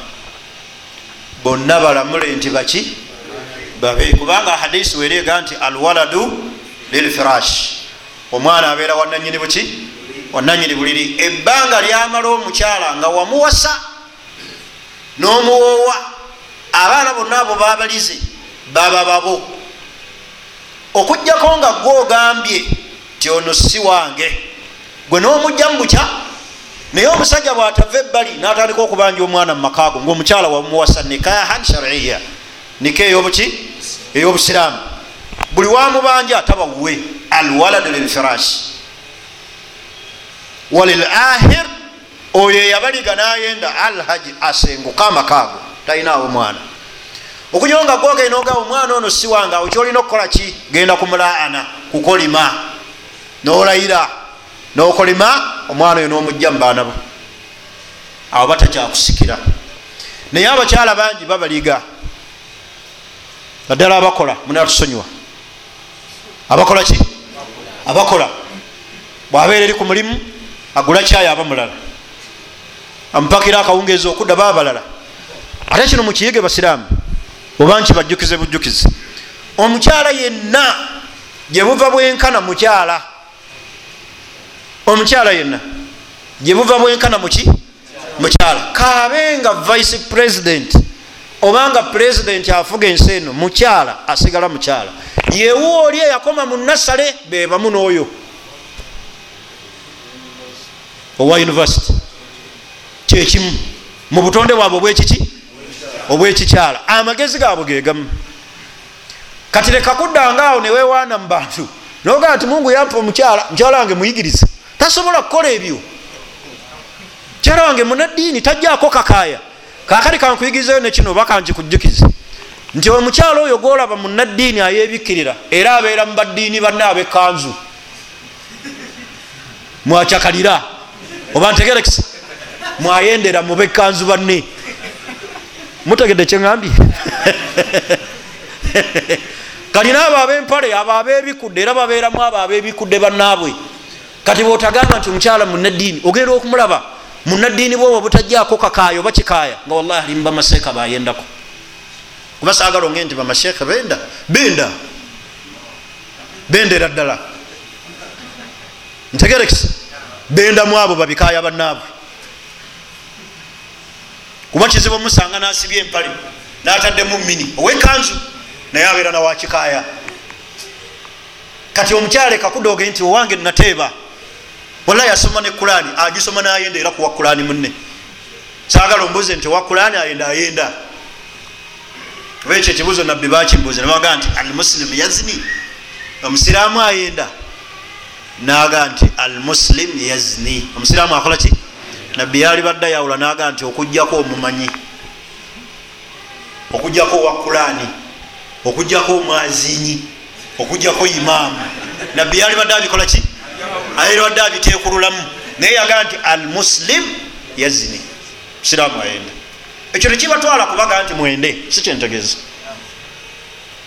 Bonna balamule nti baki? Babe kubanga hadisi werega nti alwaladu lilfirash. Omwana abeera wananyini buki? Wananyini buliri. Ebbanga lyamala omukyala nga wamuwasa n'omuwoowa abaana bonna abo babalize baba babo. Okugjako nga gwe ogambye ti ono si wange gwe n'omujja mu bukya naye omusajja bwatava ebbali natandika okubanja omwana mumakaago ngaomukyala wamuwasa nikahan shariya nika eyobuki? Eyobusiraamu. Buli wamubanja tabawuwe alwaladu lilfirashi walilahir oyo eyabaliga nayenda alhaji asenguka amakaago talinawo mwana. Okunyonga gwogenda oga omwana ono siwanga awo kyolina okukola ki? Genda kumulaana kukolima nolayira nokolima omwana oyo nomujja mubaana bo. Awo batakyakusikira. Naye abakyala bangi babaliga. Naddala abakola munatusonyiwa abakola ki? Abakola. Bwabeera eri ku mulimu agula kyayo aba mulala. Amupakira akawungeezi okudda babalala ate kino mukiyege basiraamu oba nkibajjukize bujjukizi omukyala yenna gyebuva bwenkana mukyala omukyala yenna gyebuva bwenkana muki mukyala kabenga vice president obanga president afuga ensi eno mukyala asigala mukyala. Yewuwa oli eyakoma mu nasale bebamu n'oyo. Owa university. Kyekimu mu butonde bwabwe obwekiki obwekikyala amagezi gaabwe gegamu kati leka kuddangaawo newewaana mu bantu. Nogaa nti mungu yampa omukyala mukyala wange muyigiriza tasobola kukola ebyo. Mukyala wange munaddiini tajjaako kakaaya. Kakati kankuyigirizayo nekino oba kankikujjukize nti omukyala oyo gwolaba munaddiini ayebikkirira era abeera mu baddiini banne abekanzu mwacakalira oba ntegerekisa mwayendera mubekanzu banne. Mutegedde kyeŋambye kalina abo abempale abo abebikudde era babeeramu abo abebikudde bannaabwe kati bwotagamba nti omukyala munaddiini ogenda okumulaba munaddiini bwoba butajjaako kakaayo oba kikaaya nga wallahi ali mubamaseeka bayendako kuba saagala onge nti bamasheekhe benda benda. Bendera ddala. Ntegerekisa bendamu abo babikaaya bannaabwe. Kuba kizibu omusanga nasibye empale nataddemu mini owekanzu naye abeera nawakikaaya kati omukyala ekakudoge nti owange nateeba wallahi asoma ne kulani agisoma nayenda era kuwa kulani munne. Sagala ombuze nti owa kulani ayenda ayenda. Oba ekyo ekibuzo nabbi bakimbuze nebaga nti almusilimu yazni. Omusiraamu ayenda. Naga nti almuslim yazni. Omusiraamu akola ki? Nabbi yali badde yawula naga nti okugjako omumanyi okugjako owa kulani okugjako omwazinyi okugjako imaamu. Nabbi yali badde abikola ki ayali badde abitekululamu naye yaga nti almuslim yazni. Musiraamu ayenda. Ekyo tekibatwala kubaga nti mwende si kyentegeeza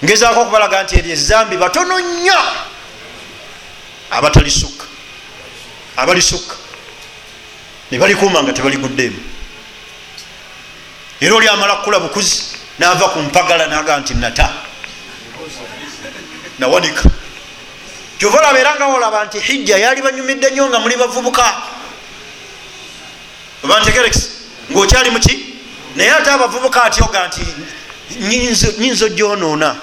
ngezaako okubalaga nti eryo ezambi batono nnyo abatalisuka abalisuka. Nebalikuuma nga tebaliguddeemu. Era oli amala kukula bukuzi nava ku mpagala naga nti nata nawanika kyova olabeera nga olaba nti hijja yali banyumidde nnyo nga muli bavubuka. Oba ntegerekisi ngaokyali muki naye ate abavubuka atyoga nti nyinza ogyonoona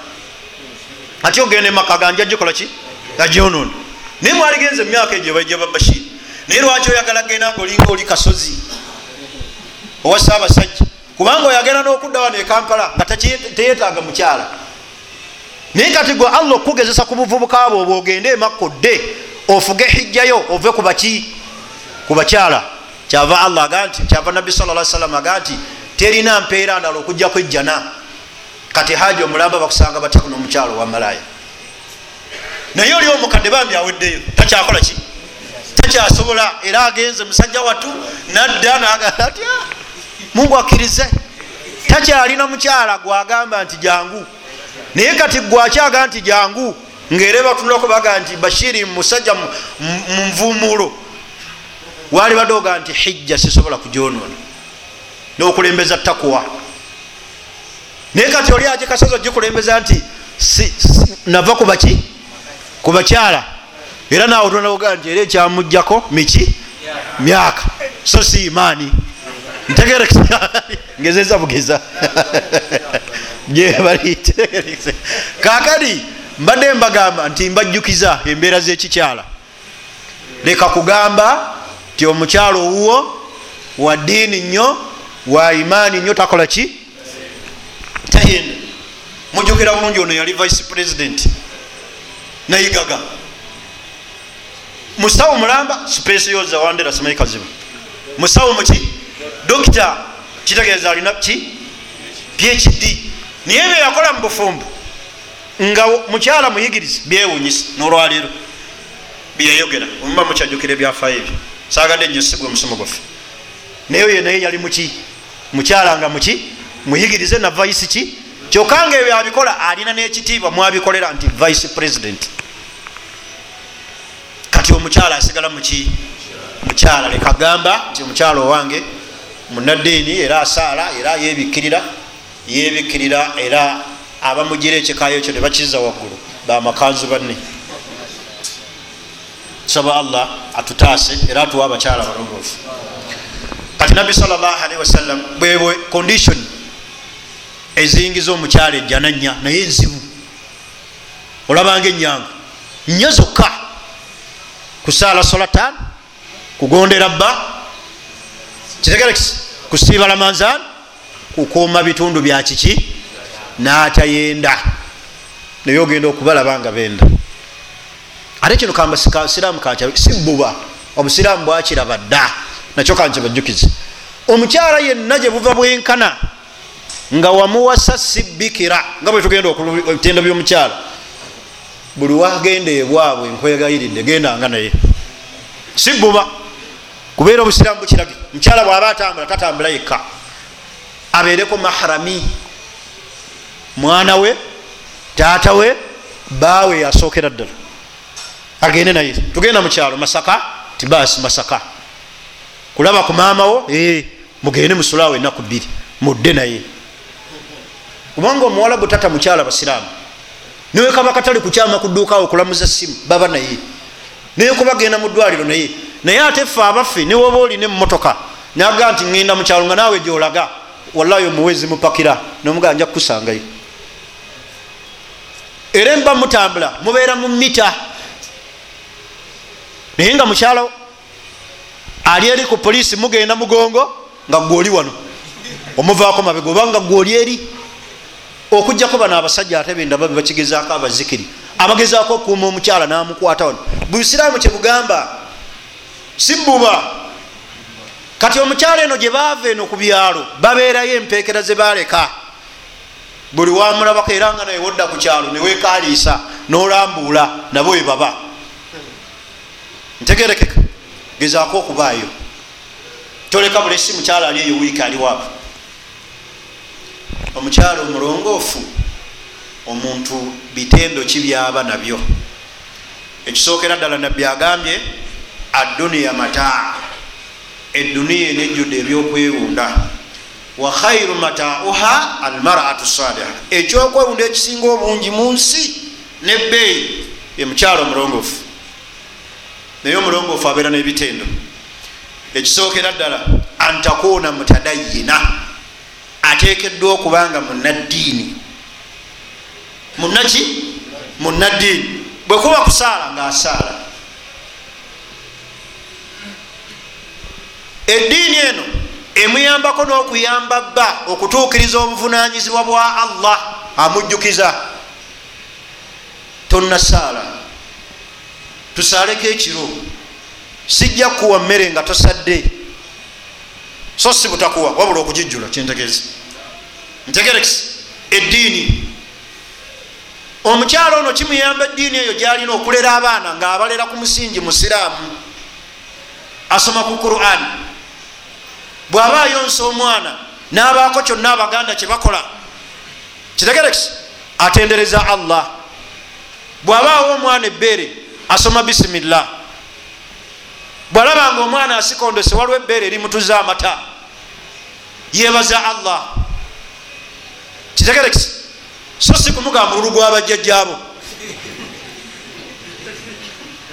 ate ogenda emaka ganja gikola ki? Agyonoona naye mwaligenza emyaka egyo bajja babashiri naye lwaki oyagala genda nga olinga oli kasozi? Owa saabasajja kubanga oyagenda n'okudda wano ekampala nga teyetaaga mukyala naye kati gwe allah okugezesa ku buvubuka bwe obwo ogende emakka odde ofuge hijjayo ove kubaki ku bakyala. Kyava allah aga nti kyava nabbi sala salam aga nti terina mpeera ndala okujjaku ejjana kati haji omulamba bakusanga batya nomukyalo wa malaya? Naye oli omukadde bambi aweddeyo takyakola ki? Takyasobola era agenze musajja watu nadda nagamba atya mungu akkirize. Takyalina mukyala gwagamba nti jangu naye kati gwakyaga nti jangu ngaera batunula kubaga nti bashiri musajja munvumulo wali badoga nti hijja sisobola kujonona nokulembeza takuwa naye kati oli aje kasozi ogikulembeza nti nava kubaki kubakyala era nawe otonaoga nti era ekyamugjako miki? Myaka. So si imaani ntegere ngezeza bugeza jebalitegerekse kakati mbadde mbagamba nti mbajjukiza embeera zekikyala leka kugamba ti omukyalo owuwo wa diini nnyo wa imaani nnyo takola ki? Tayenda mujukira bulungi ono yali vice president. Nayigaga. Musawo mulamba specioza wandera simanyi kazibu musawo muki dokita kitegeeza alina ki? Phd naye bye yakola mu bufumbu nga mukyala muyigirizi byewunyisa nolwaleero byeyogera. Omuba mukyajukira ebyafaayo ebyo sagadde nnyo sigwe omusomo gwaffe. Naye oyo naye yali muki mukyala nga muki muyigirize na vice ki? Kyokka nga ebyo abikola alina n'ekitiibwa mwabikolera nti vice president. Kati omukyala asigala muki mukyala leka gamba nti omukyala owange munaddiini era asaala era yebikkirira yebikkirira era abamugira ekikayo ekyo nebakiza waggulu bamakanzu banne. Tusaba allah atutaase era atuwa abakyala balongoofu. Kati nabbi salllahalihi wasallam bwebwe condition eziyingiza omukyala ejjananya naye enzibu olabanga enyanga nya zokka. Kusaala solatan kugondera bba kitegerekisi kusiiba lamanzan kukuuma bitundu bya kiki? N'atayenda. Naye ogenda okubalaba nga benda. Ate kino kambasiraamu kanca sibuba obusiraamu bwakiraba dda. Nakyo kanca bajjukize. Omukyala yenna gye buva bwenkana nga wamuwasa sibikira nga bwe tugenda ebitendo by'omukyala buli wagenda ebwabwe nkwegayiridde gendanga naye. Sibuba kubeera obusiraamu bukirage mukyala bwaba atambula tatambula yekka. Abeereko mahrami mwana we taata we baawe yasookera ddala. Agende naye. Tugenda mukyalo masaka? Tibasi masaka. Kulaba ku maamawo mugende musulawo enaku bbiri. Mudde naye. Kubanga omuwala bwe tata mukyala basiraamu. Niwe kaba katali kukyama kuduukawo okulamuza simu baba naye. Naye kubagenda mu ddwaliro naye naye ate ffe abaffe niwoba olina emotoka naga nti ŋenda mukyalo nga naawe gyolaga wallahi omuwezi mupakira nomugaa nja kukusangayo. Era mba mutambula mubeera mu mita naye nga mukyalo ali eri ku poliisi mugenda mugongo nga gwoli wano omuvaako mabega obanga gwoli eri okujjako bano abasajja ate bendaba bebakigezaako abazikiri abagezaako okuuma omukyala namukwata wano. Busiraamu kyebugamba sibuba kati omukyala eno gye baava eno ku byalo babeerayo empeekera ze baleka buli wamulabako era nga naye wodda ku kyalo newekaliisa nolambuula nabo webaba ntegerekeka gezaako okubaayo. Toleka bulesi mukyala ali eyo wiiki aliwaabo omukyala omulongoofu omuntu bitendo ki byaba nabyo? Ekisookera ddala nabbi agambye adduniya mataa. Eduniya enejjudde ebyokwewunda. Wa khairu matauha almaratu saliha ekyokwewunda ekisinga obungi mu nsi nebbeeyi emukyalo omulongoofu. Naye omulongoofu abeera n'ebitendo. Ekisookera ddala antakuuna mutadayina ateekeddwa okuba nga munaddiini munaki munaddiini bwekuba kusaala ngaasaala eddiini eno emuyambako n'okuyamba bba okutuukiriza obuvunanyizibwa bwa allah amujjukiza. Tonnasaala. Tusaaleko ekiro. Sijja kuwa mmere nga tosadde. So si butakuwa wabula okugijjula kyentegeeza ntegerekisi eddiini. Omukyalo ono kimuyamba eddiini eyo gyalina okulera abaana ngaabalera ku musingi musiraamu. Asoma ku quran bw'aba ayonsa omwana n'abaako kyonna abaganda kyebakola kitegerekisi atendereza allah. Bw'aba awa omwana ebbeere asoma bisimillah. Bwalabanga omwana asikondose waliwo ebbeere erimutuza amata yebaza allah. Kitegerekisi so si kumugamba olulu gwabajjajjaabo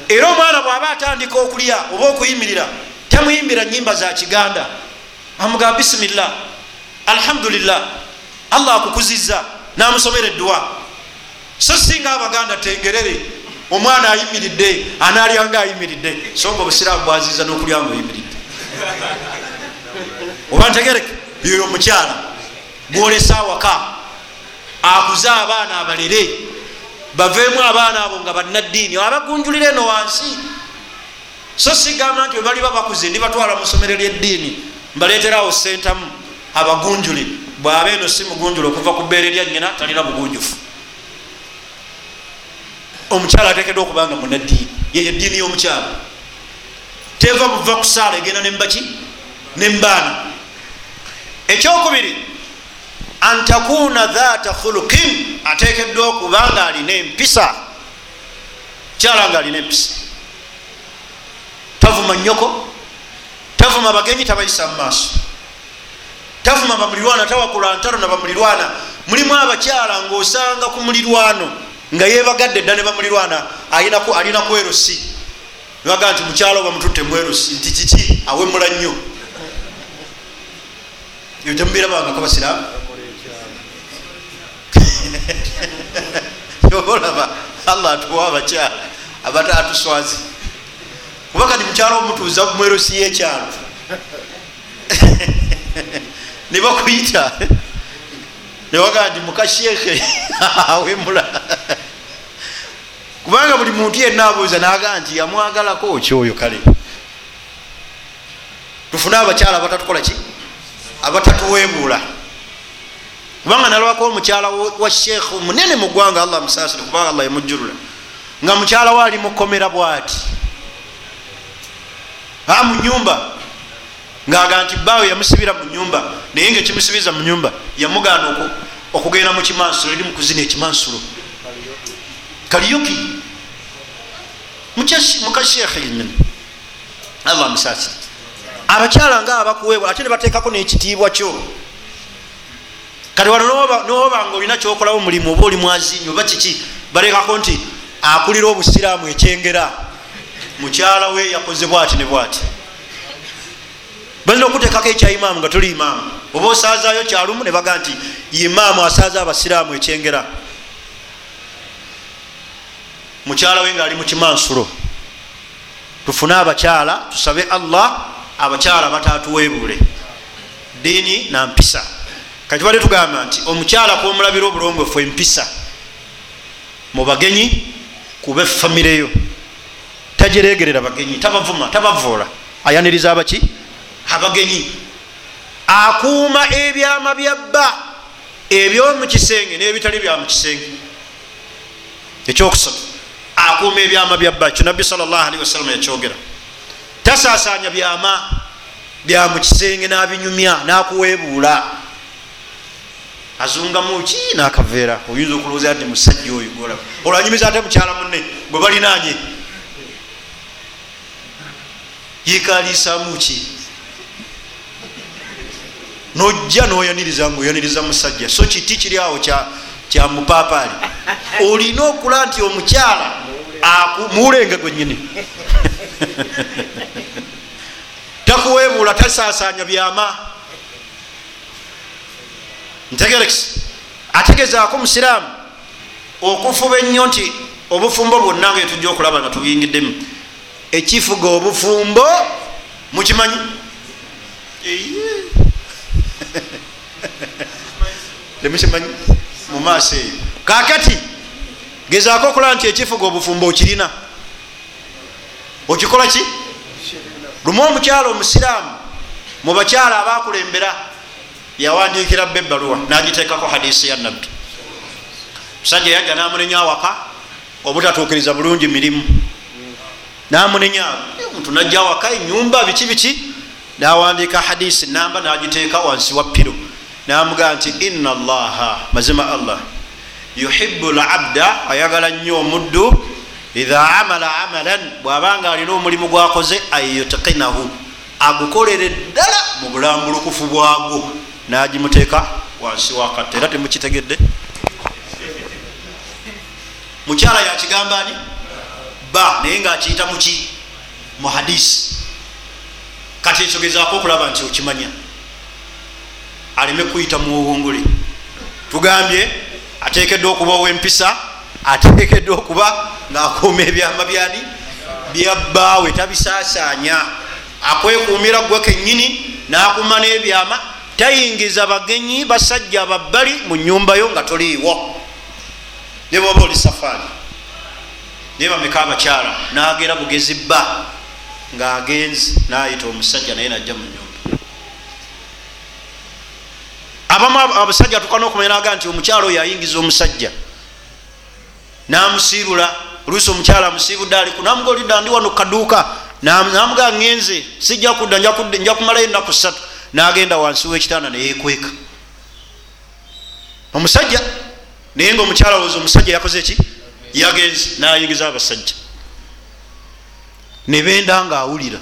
era omwana bw'aba atandika okulya oba okuyimirira tamuyimbira nyimba za kiganda amugamba bisimillah alhamdulillah. Allah akukuziza namusomera edduwa. So singa abaganda tengerere omwana ayimiridde analyanga ayimiridde songa obusiraamu bwaziza n'okulya nga oyimiridde. Oba ntegereke yoyo omukyala gwolesa awaka akuze abaana abalere baveemu abaana abo nga bannaddiini abagunjulire eno wansi. So sigamba nti webaliba bakuze ndibatwala musomero lyeddiini mbaleeterawo sentamu abagunjule bwaba eno si mugunjule okuva ku bbeere lya nyina talina bugunjufu. Omukyala atekedwa okubanga munaddiini. Yeyo eddiini y'omukyala. Teva buva ku saala egenda nembaki nembaana ekyokubiri antakuna dhata khulukin atekeddwa okubanga alina empisa. Kyala nga alina empisa. Tavuma nyoko tavuma bagenyi tabayisa mu maaso. Tavuma bamulirwana tawakula ntalo na bamulirwana mulimu abakyala ngaosanga ku mulirwano nga yebagadde dda ne bamulirwana alinaku erosi. Nibaga nti mukyalo bamututte mwerosi nti kiki? Awemula nnyo. Ebyo temubira bangako basiramu olaba allah atuwa abakyala abatatuswazi kuba kati mukyalo omutuuza mwerosi yekyalo nibakuyita newagaa nti mukashekhe awemula kubanga buli muntu yenna abuuza nagaa nti yamwagalako kyoyo kale? Tufune abakyala abatatukola ki? Abatatuwebuula kubanga nalwako omukyala wa shekhe munene mu ggwanga allah musasire kubanga allah yamujjulula. Nga mukyala we ali mukomera bwati mu nyumba. Ngaaga nti bawe yamusibira mu nyumba naye nga ekimusibiza mu nyumba yamugaana okugenda mu kimansulo eri mukuzina ekimansulo. Kaliyuki mukashekhe yenyini allah musasire abakyala nga abakuweebwa ate nebateekako nekitiibwa kyo. Kati wano noba nga olina kyokolawo mulimu oba oli mwazinyi oba kiki balekako nti akulira obusiraamu ekyengera mukyala we yakoze bwati ne bwati. Balina okuteekako ekya imaamu nga tuli imaamu. Oba osaazayo kyalumu ne baga nti imaamu asaaza abasiraamu ekyengera. Mukyala we ngaali mukimansulo tufune abakyala tusabe allah abakyala batatuweebule diini nampisa kati bale tugamba nti omukyala kwomulabira obulongwefu empisa mu bagenyi kuba efamireyo tagiregerera bagenyi tabavuma tabavoola ayaniriza abaki? Abagenyi. Akuuma ebyama byabba ebyomukisenge nebitali byamukisenge ekyokusatu akuuma ebyama byabba kyo nabbi salli wasalama yakyogera. Tasasanya byama byamukisenge nabinyumya nakuwebuula azungamu ki? Nakaveera. Oyinza okulowooza nti musajja oyo golaba olwanyumiza ate mukyala munne gwe balinanye yekalisamu ki? Nojja noyaniriza nga oyaniriza musajja. So kiti kiri awo kya mupapaali olina okula nti omukyala muwulenga gwenyini takuwebuula tasasanya byama. Ntegerekisi ategezaako musiraamu okufuba ennyo nti obufumbo bwonna nga etujja okulaba nga tubuyingiddemu ekifuga obufumbo mukimanyi? Temukimanyi? Mumaaso eyo. Kakati gezaako okulaba nti ekifuga obufumbo okirina. Okikola ki? Lumu omukyalo omusiraamu mu bakyala abakulembera yawandiikira bba ebbaluwa nagiteekako hadisi ya nabbi. Musajja yajja namunenya awaka obutatuukiriza bulungi mirimu namunenya omuntu najja awaka enyumba biki biki? Nawandiika hadisi namba nagiteeka wansi wa piro namugaa nti ina allaha mazima allah yuhibu labda ayagala nnyo omuddu idha amala amalan bwabanga alina omulimu gwakoze anyutkinahu agukolere ddala mu bulambulukufu bwagwo. Nagimuteeka wansi wakatta era temukitegedde. Mukyala yakigamba ni ba naye ngaakiyita muki mu hadisi kati ekyogezaako okulaba nti okimanya. Aleme kuyita muwowongole tugambye atekeddwa okuba owempisa atekeddwa okuba ngaakuuma ebyama byani? Byabbaawe tabisaasanya akwekuumira gwe kenyini n'akuuma n'ebyama tayingiza bagenyi basajja babbali mu nyumbayo nga toliiwo. Ne bwoba oli safaari naye bameka abakyala n'agera bugezi bba ng'agenzi n'ayita omusajja naye najja mu nyumba abamu abasajja atuka nokumanya naga nti omukyala oyo ayingiza omusajja. Namusiibula oluusi omukyala amusiibudde aliku namuga olidda ndi wano kaduuka. Namuga ngenze sijja kudda nja kumalayo enaku ssatu. Nagenda wansi wekitanda neyekweka omusajja naye nga omukyala woza omusajja yakoze ki yagenze nayingiza abasajja. Nebenda nga awulira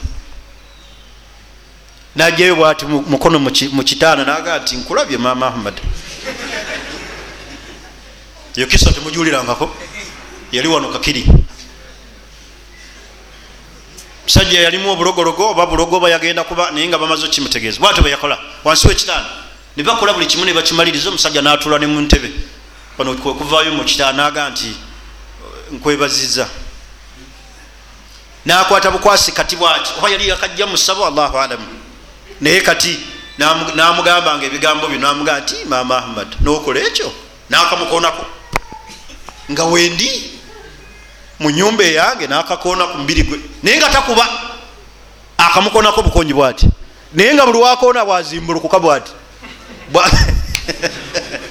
najjayo bwati mukono mukitaana naga nti nkulabye mama ahmad. Eyo kisa temujulirangako yali wano kakiri. Musajja yalimu obulogologo oba bulogo oba yagenda kuba naye nga bamaze okimutegeeza bwati bweyakola wansi wekitaana nebakola buli kimu nebakimaliriza omusajja natula ne muntebe ono kwekuvaayo mukitaana naga nti nkwebaziza. Nakwata bukwasi kati bwati oba yali yakajja musabo allahu alamu. Naye kati namugamba nga ebigambo bino amugamba nti mama ahmad nokola ekyo? Nakamukonako nga wendi mu nyumba eyange nakakona ku mubiri gwe. Naye nga takuba akamukonako bukonyi bwati. Naye nga buli wakona bwazimbulukuka bwati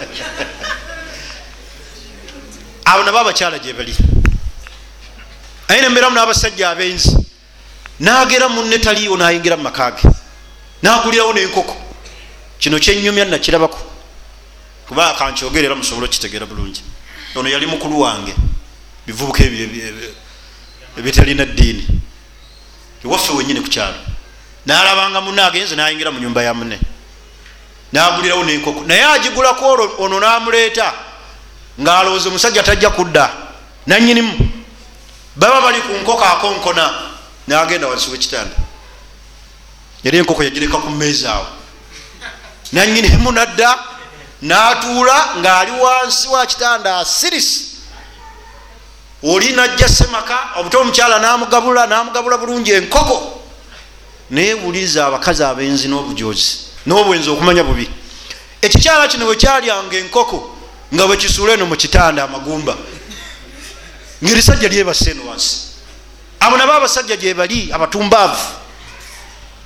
abo nabo abakyala gyebali aye nembeeramu n'abasajja abenzi. Nagera munne taliiwo nayingira mu makage nagulirawo nenkoko. Kino kyenyumya nakirabako. Kuba kankyogerera musobole okitegeera bulungi. Ono yali mukulu wange. Bivubuka ebyetalina ddiini. Ewaffe wenyini ku kyalo. Nalabanga munne agenze nayingira mu nyumba ya munne. Nagulirawo nenkoko. Naye agigulako ono namuleeta ngaalowooza omusajja tajja kudda nanyinimu baba bali ku nkoko akonkona nagenda wansi wekitanda. Yali enkoko yagireka ku meeza awo. Nanyinimu nadda natuula ngaali wansi wa kitanda asirisi. Oli najja semaka obuto omukyala namugabula namugabula bulungi enkoko. Naye buliza abakazi abenzi n'obujozi n'obwenzi okumanya bubi. Ekikyala kino bwekyalyanga enkoko nga bwekisuula eno mukitanda amagumba. Ngaerisajja lyebase eno wansi. Abo nabo abasajja gyebali abatumbaavu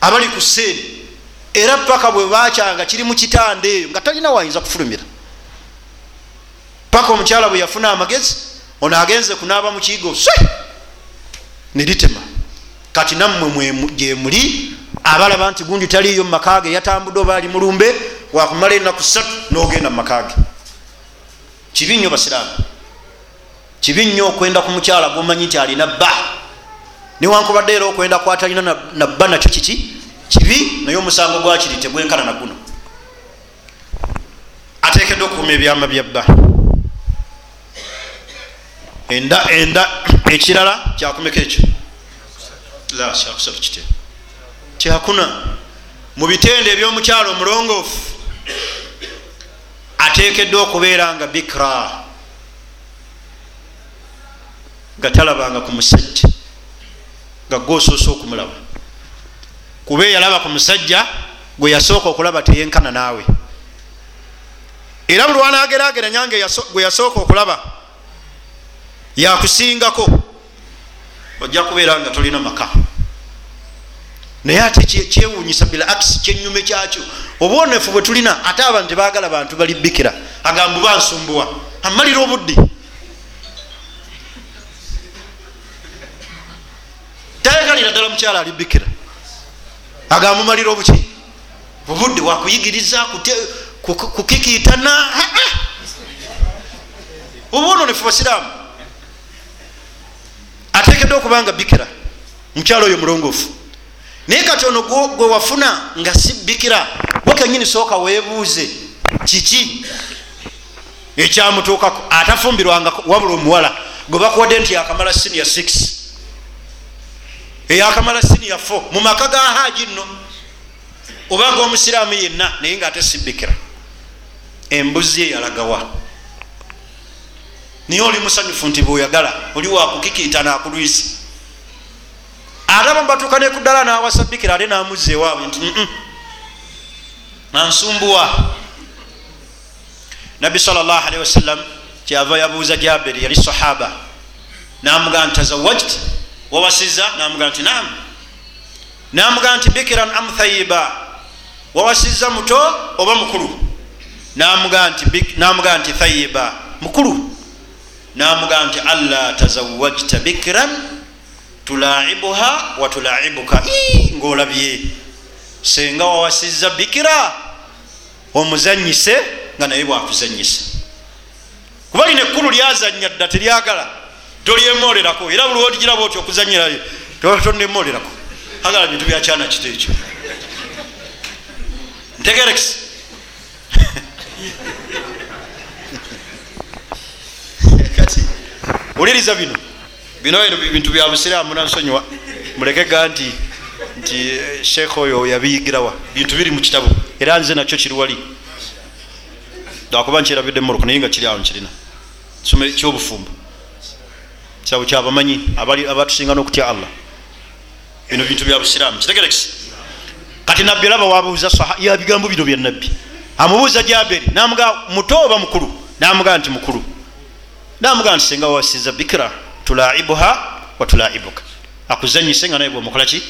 abali ku seeni era paka bwe bakyanga kiri mu kitanda eyo nga talina wayinza kufulumira. Paka omukyala bwe yafuna amagezi ono agenze kunaaba mu kiigo swe neritema kati nammwe gyemuli abalaba nti gundi taliiyo mu makage yatambudde oba ali mulumbe wakumala enaku ssatu nogenda mu makage kibi nnyo basiraamu. Kibi nnyo okwenda ku mukyala gomanyi nti alina bba. Newankubadde era okwenda kwatalina na bba nakyo kiki? Kibi naye omusango gwakiri tegwenkana naguno atekeddwa okuuma ebyama bya bba. Enda enda ekirala kyakumeka ekyo. La kyakusatu kite kyakuna. Mu bitende ebyomukyalo omulongoofu atekeddwa okubeera nga bikra nga talabanga ku musajja nga gwosoose okumulaba. Kuba eyalaba ku musajja gwe yasooka okulaba teyenkana naawe. Era buli wanagerageranya nga gwe yasooka okulaba yakusingako ojja kubeera nga tolina maka naye ate kyewunyisa bil akisi kyenyume kyakyo. Obwonefu bwe tulina ate abantu tebagala bantu bali bikira agamba bansumbuwa amalira obudde. Tayagalira ddala mukyala ali bikira agamba mumalira obuki obudde wakuyigiriza kukikiitana obwononefu basiraamu. Atekeddwa okubanga bikira mukyalo oyo mulongoofu naye kati ono gwe wafuna nga si bikira wekenyini sooka weebuuze kiki? Ekyamutuukako atafumbirwanga wabula omuwala gwe bakuwadde nti yakamala sinia 6 eyakamala sinia 4 mu maka ga haji nno obanga omusiraamu yenna naye nga ate si bikira embuzi eyalagawa niye oli musanyufu nti bweoyagala oli wakukikiita nakulwisi ate abamubatuuka nekuddala nawasa bikira ate namuzza ewaabwe nti ansumbuwa nabbi salllahalihi wasallam kyava yabuuza jaberi yali sahaba. Namugaa nti tazawajt wawasiza namugaa nti nam namugaa nti bikiran am thayiba wawasiza muto oba mukulu? Namugaa nti thayiba mukulu? Namugaa nti alla tazawajta bikiran tulaibuha watulaibuka ngaolabye senga wawasiza bikira omuzanyise nga naye bwakuzanyisa kuba lina ekkulu lyazanya dda teryagala tolyemolerako era buli wotigiraba oti okuzanyirayo tonemolerako agala bintu byakyana kito ekyo. Ntegerekisi kati uliriza bino bino bintu bya busiraamu nansonyiwa mulekegaa nti nti sheekh oyo yabiyigirawa bintu biri mu kitabo. Era nze nakyo kiri wali. Akuba nkyerabidde mumoroko naye nga kiri awo nkirina. Kyobufumbo kitabo kyabamanyi abatusinga nokutya allah. Bino bintu bya busiraamu. Kitegerekisi kati nabbi olaba wabuuza yabigambo bino bya nabbi. Amubuuza jaberi namuga muto oba mukulu? Namugaa nti mukulu. Namugaa nti senga wawasiza bikira tulaibuha watulaibuka akuzanyise nga naye bwomukolaki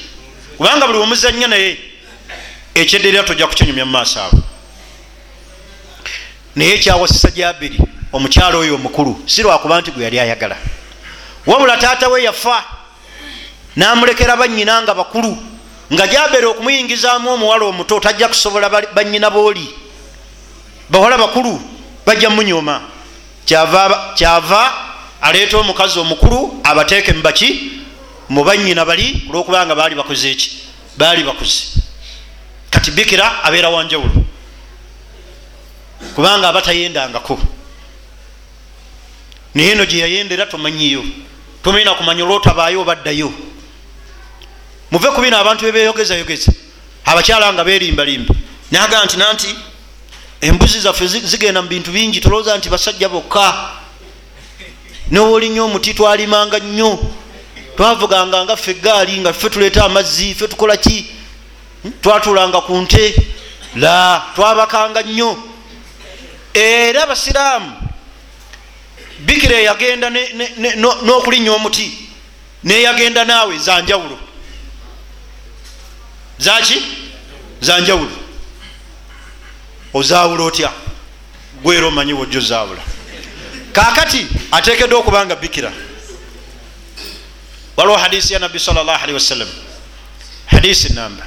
kubanga buli womuzanya naye ekyedderera tojja kukinyumya mumaaso abo naye kyawasisa jabiri omukyalo oyo omukulu si lwakuba nti gwe yali ayagala. Wabula taata we yafa namulekera banyina nga bakulu nga jaberi okumuyingizaamu omuwala omuto tajja kusobola banyina booli. Bawala bakulu bajja munyoma kyava aleeta omukazi omukulu abateeke mubaki mubanyina bali olwokubanga baali bakoze eki baali bakoze. Kati bikira abeera wanjawulo kubanga aba tayendangako naye eno gye yayendera tomanyiyo tomanyina kumanya olwotabaayo obaddayo muve ku bino abantu bebeyogezayogeza abakyala nga berimbalimba naga nti nanti embuzi zaffe zigenda mu bintu bingi tolowooza nti basajja bokka nowolinnya omuti twalimanga nnyo. Twavuganga nga ffe egaali nga ffe tuleeta amazzi ffe tukola ki? Twatulanga ku nte. La twabakanga nnyo. Era abasiraamu bikira eyagenda n'okulinnya omuti neyagenda naawe zanjawulo zaki zanjawulo ozaawula otya? Gwera omanyiwe ojja ozaawula kakati atekeddwa okubanga bikira. Waliwo hadisi ya nabbi sal llah alihi wasallam. Hadisi namba.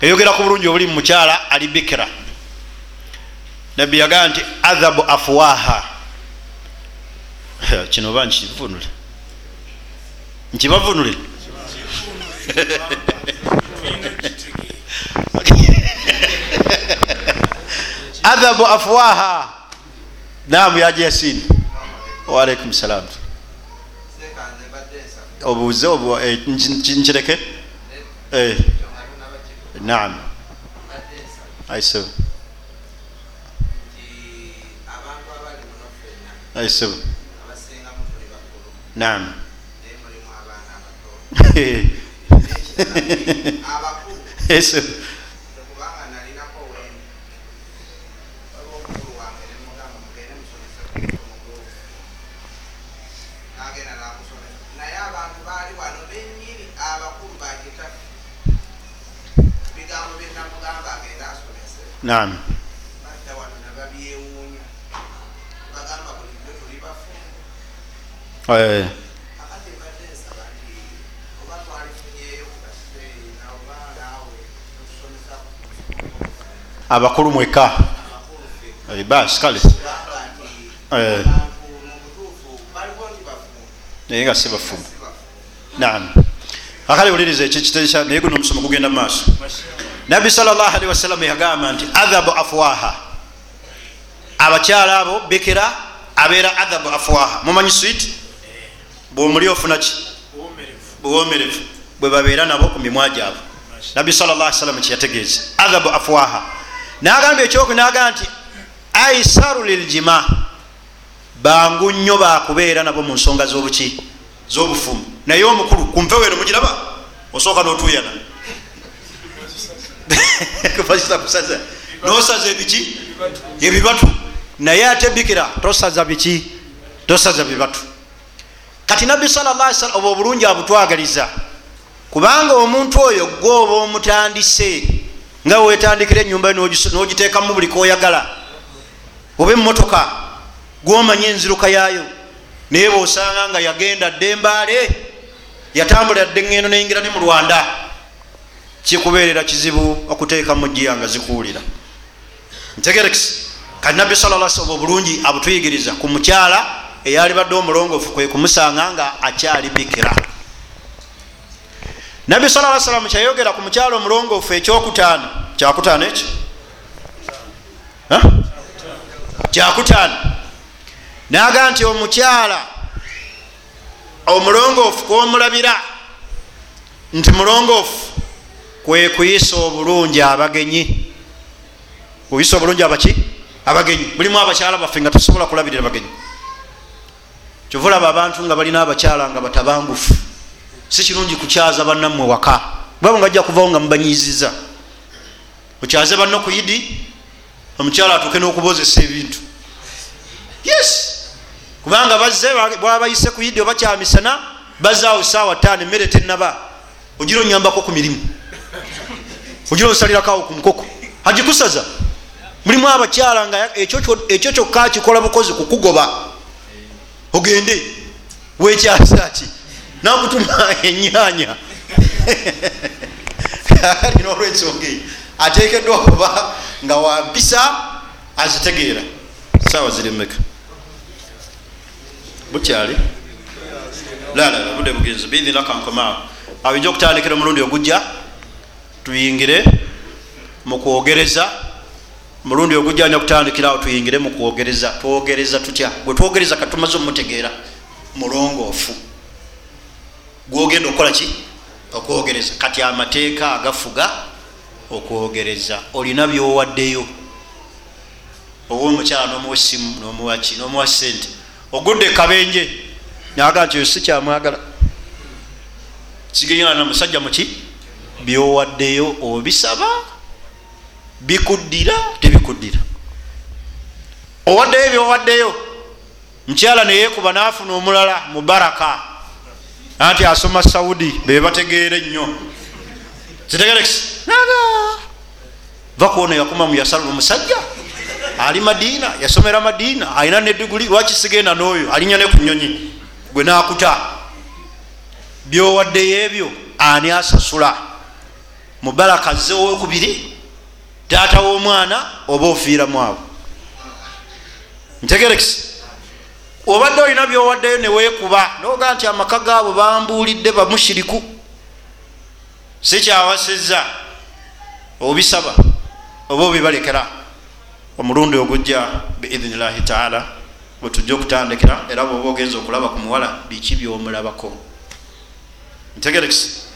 Eyogera ku bulungi obuli mu mukyala ali bikira. Nabbi yagamba nti adhabu afwaha kino oba nkivunule nkibavunule adhabu afwaha namu yaja yasini waalaikum salam. Obuuze nkireke naam. Aisebe aisebe naam. Aisebe naam. Abakulu mweka. Basi kale. Naye nga sibafumu. Naam. Akale wuliriza ekikitesa naye guno omusomo gugenda mu maaso nabbi salllah alihi wasallama yagamba nti adhabu afwaha. Abakyala abo bikira abeera adhabu afwaha. Mumanyi switi bwomuli ofunaki buwomerevu bwe babeera nabo ku mimwa gyabwe. Nabbi salllah salama kyeyategeeza. Adhabu afwaha. Nagamba ekyoku nagamba nti aisaru liljima bangu nnyo bakubeera nabo mu nsonga zobuki zobufumu. Naye omukulu kumpe weno mugiraba osooka notuyana kusaza nosaza ebiki ebibatu naye ate bikira tosaza biki tosaza bibatu kati nabbi sallam oba obulungi abutwagaliza. Kubanga omuntu oyo gwoba omutandise nga wetandikira enyumba nogiteekamu buli koyagala oba emotoka gwomanya enziruka yaayo. Naye bwosanga nga yagenda ddembaale yatambulira dde ngendo neyingira ne mu rwanda kikubeerera kizibu okuteeka mujiya nga zikuwulira ntegerekisi kati nabbi sala oba obulungi abutuyigiriza ku mukyala eyali badde omulongoofu kwe kumusanga nga akyali bikira. Nabbi sala salamu kyayogera ku mukyalo omulongoofu ekyokutaano kyakutaano ekyo? Kyakutaano. Naga nti omukyala omulongoofu kwomulabira nti mulongoofu kwe kuyisa obulungi abagenyi. Kuyisa obulungi abaki? Abagenyi. Mulimu abakyala baffe nga tasobola kulabirira bagenyi. Kyovulaba abantu nga balina abakyala nga batabangufu. Si kirungi kukyaza bannammwe waka. Bwabo nga ajja kuvawo nga mubanyiziza okyaze banno ku idi omukyala atuuke n'okubozesa ebintu. Yes! Kubanga bazze bwabayise ku idi oba kyamisana bazaawo saawa taano emmere tenaba ogira onyambako ku mirimu ogira onsalirakawo ku nkoko agikusaza? Mulimu abakyala nga ekyo kyokka kikola bukozi kukugoba ogende. Wekyasaki nakutuma enyanya alina olwensonga eyo. Atekeddwa okuba nga wampisa azitegeera. Saawa ziri meka bukyali? Lala budde bugenzi biidhina kankomaawo. Awinja okutandikira omulundi ogujja tuyingire mukwogereza mulundi ogujja nya kutandikirawo tuyingire mukwogereza twogereza tutya? Gwe twogereza katumaze omumutegeera mulongoofu. Gwogenda okukola ki? Okwogereza. Kati amateeka agafuga okwogereza. Olina byowaddeyo. Oba omukyala nomuwa esimu nomuwaki nomuwa sente ogudde kabenje. Naga nti osi kyamwagala. Sigeyana na musajja muki byowaddeyo obisaba bikuddira tebikuddira owaddeyo byowaddeyo mukyala neyekuba nafuna omulala mubaraka anti asoma saudi bebategeere nnyo. Zitegerekisi naga. Vakuona yakoma muyasala omusajja ali madiina yasomera madiina alina nediguli lwaki sigenda noyo? Alinya ne ku nyonyi gwe nakuta. Byowaddeyo ebyo ani asasula mubaraka ze owokubiri taata w'omwana oba ofiiramu abo ntegerekisi obadde olina byowaddeyo neweekuba noga nti amaka gaabo bambuulidde bamushiriku sikyawasizza obisaba oba obibalekera omulundi ogujja biidhinillahi taala bwetujja okutandikira era bwoba ogenza okulaba ku muwala biki byomulabako? Ntegerekisi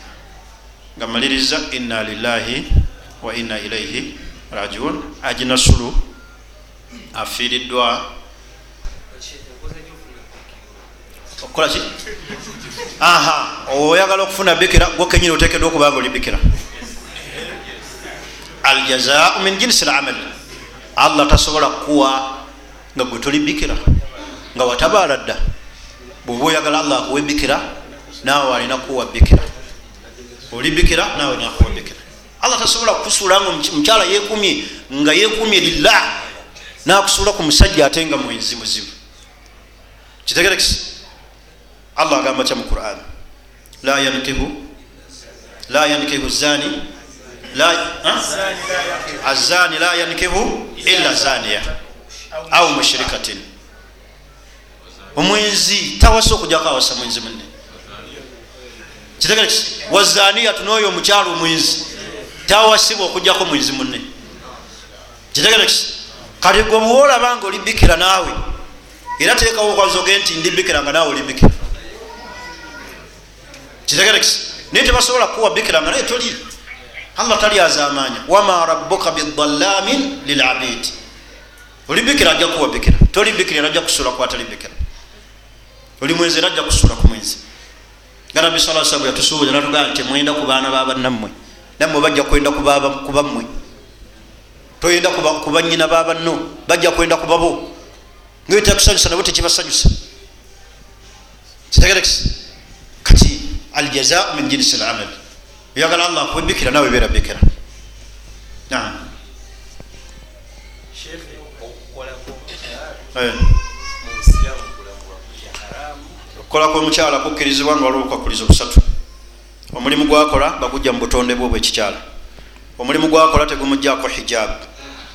nga maliriza inna lillahi wa inna ilaihi rajiun. Ajinasulu afiiriddwa. Okukola ki? Aha oyagala okufuna bikira gwokenyini otekedwa okubanga oli bikira. Aljazau min jinsi lamal. Allah tasobola kukuwa nga gwe toli bikira nga watabaala dda. Bwoba oyagala allah akuwa bikira naawe alina kuwa bikira oli bikira naawe nakuwa bikira allah tasobola kukusuula nga mukyala yekumye nga yekumye lillah nakusuula ku musajja ate nga mwenzi muzibu. Kitegerekisi allah agamba kya mu quran. La yankihu la yankihu zani azani la yankihu illa zaniya. Au mushrikatin. Omwenzi tawasa okujako awasa mwenzi munne kitegerekisi wazaniyatu noyo omukyalo omwenzi tawasibwa okujjako mwenzi munne. Kitegerekisi kati gwe bwolaba nga oli bikira naawe era teekawo okwazoge nti ndi bikira nga naawe oli bikira kitegerekisi naye tebasobola kuwa bikira nga naye toli allah tali azamanya wama rabuka bidalamin lilabidi oli bikira ajja kuwa bikira toli bikira najja kusuula kwatali bikira oli mwenzi era ajja kusuula ku nga nabbi sa salam yatusuubuza natugamba nti mwenda ku baana babannammwe nammwe bajja kwenda kubammwe toyenda kubanyina babanno bajja kwenda kubabo ngaetakusanyusa nabo tekibasanyusa. Kitegerekisa kati aljazau min jinsi lamal oyagala allah akuwe bikira nawe beera bikira okukola kwomukyala kukkirizibwa nga waliwo okwakuliza obusatu. Omulimu gwakola bagujja mu butonde bwe obwekikyala omulimu gwakola tegumujjako hijab.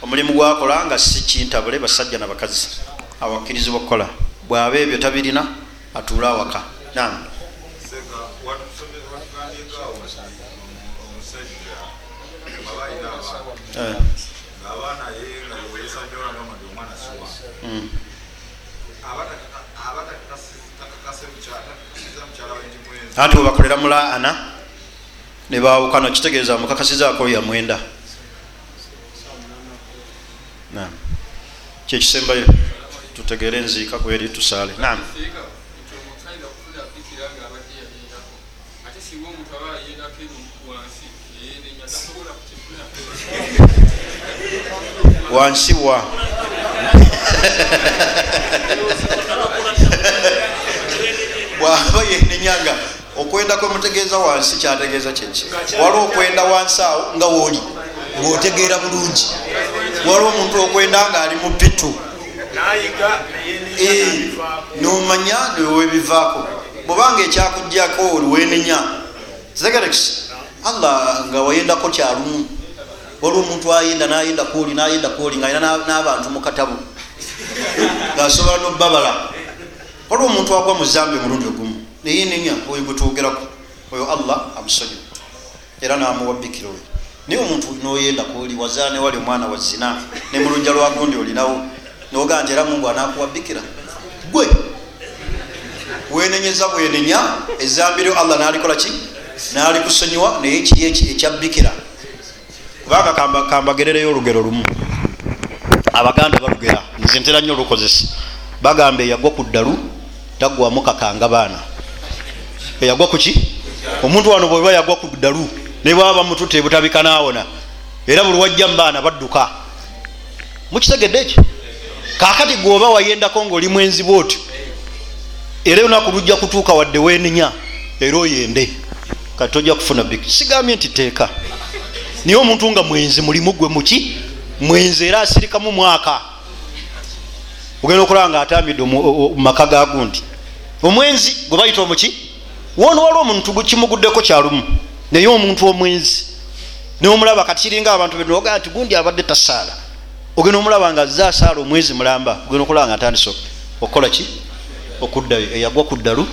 Omulimu gwakola nga si kintabule basajja nabakazi awakkirizibwa okukola. Bwaba ebyo tabirina atuule awaka. Nam anti webakolera mulaana nebawukana kitegeeza mukakasizaako yamwenda kyekisembayo tutegere enziika kweri tusaale. Nam wansi wa. Bwaba yenenyanga okwenda kwemutegeeza wansi kyategeeza kyeki waliwo okwenda wansi awo nga wooli ngaotegeera bulungi. Waliwo omuntu okwenda nga ali mu pitu nomanya newebivaako bwobanga ekyakujjako oli wenenya kitegerekisi allah nga wayendako kyalumu. Waliwo omuntu ayenda nayenda kwoli nayenda kwoli nga alina n'abantu mukatabu ngaasobola nobabala waliwo omuntu agwa mu zambi omulundi ogumu neyenenya oyo gwetwogerako oyo allah amusonyi era namuwa bikira oyo. Naye omuntu noyenda kwoli wazaane wali omwana wa zina nemulunja lwagundi olinawo nogaa nti era mungu anakuwa bikira gwe! Wenenyeza bwenenya ezambiryo allah nalikola ki? Nalikusonyiwa naye kiri ekyabikira kubanga kambagerereyo olugero lumu. Abaganda balugera nze ntera nnyo olukozesa bagamba eyagwa ku ddalu tagwamu kakanga baana eyagwa kuki omuntu wano bweba yagwa ku ddalu nebwaba bamutute butabika nawona era buli wajja mubaana badduka. Mukitegedde ekyo kakati gwoba wayendako ngaoli mwenzi bwotyo era olunaku lujja kutuuka wadde wenenya era oyende. Kati tojja kufuna biki? Sigambye nti teeka. Naye omuntu nga mwenzi mulimu gwe muki mwenzi era asirikamu mwaka. Ogenda okulaba nga atambidde mumaka gagundi omwenzi gwe bayita omuki wono waliwo omuntu kimuguddeko kyalumu. Naye omuntu omwenzi nomulaba kati kiringa abantu benogaa nti gundi abadde tasaala. Ogenda omulaba nga ze asaala omwezi mulamba. Ogenda okulaba nga atandise okukola ki? Okuddayo eyagwa ku ddalu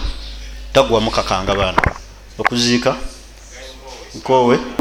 tagwamu kakanga baana. Okuziika nkowe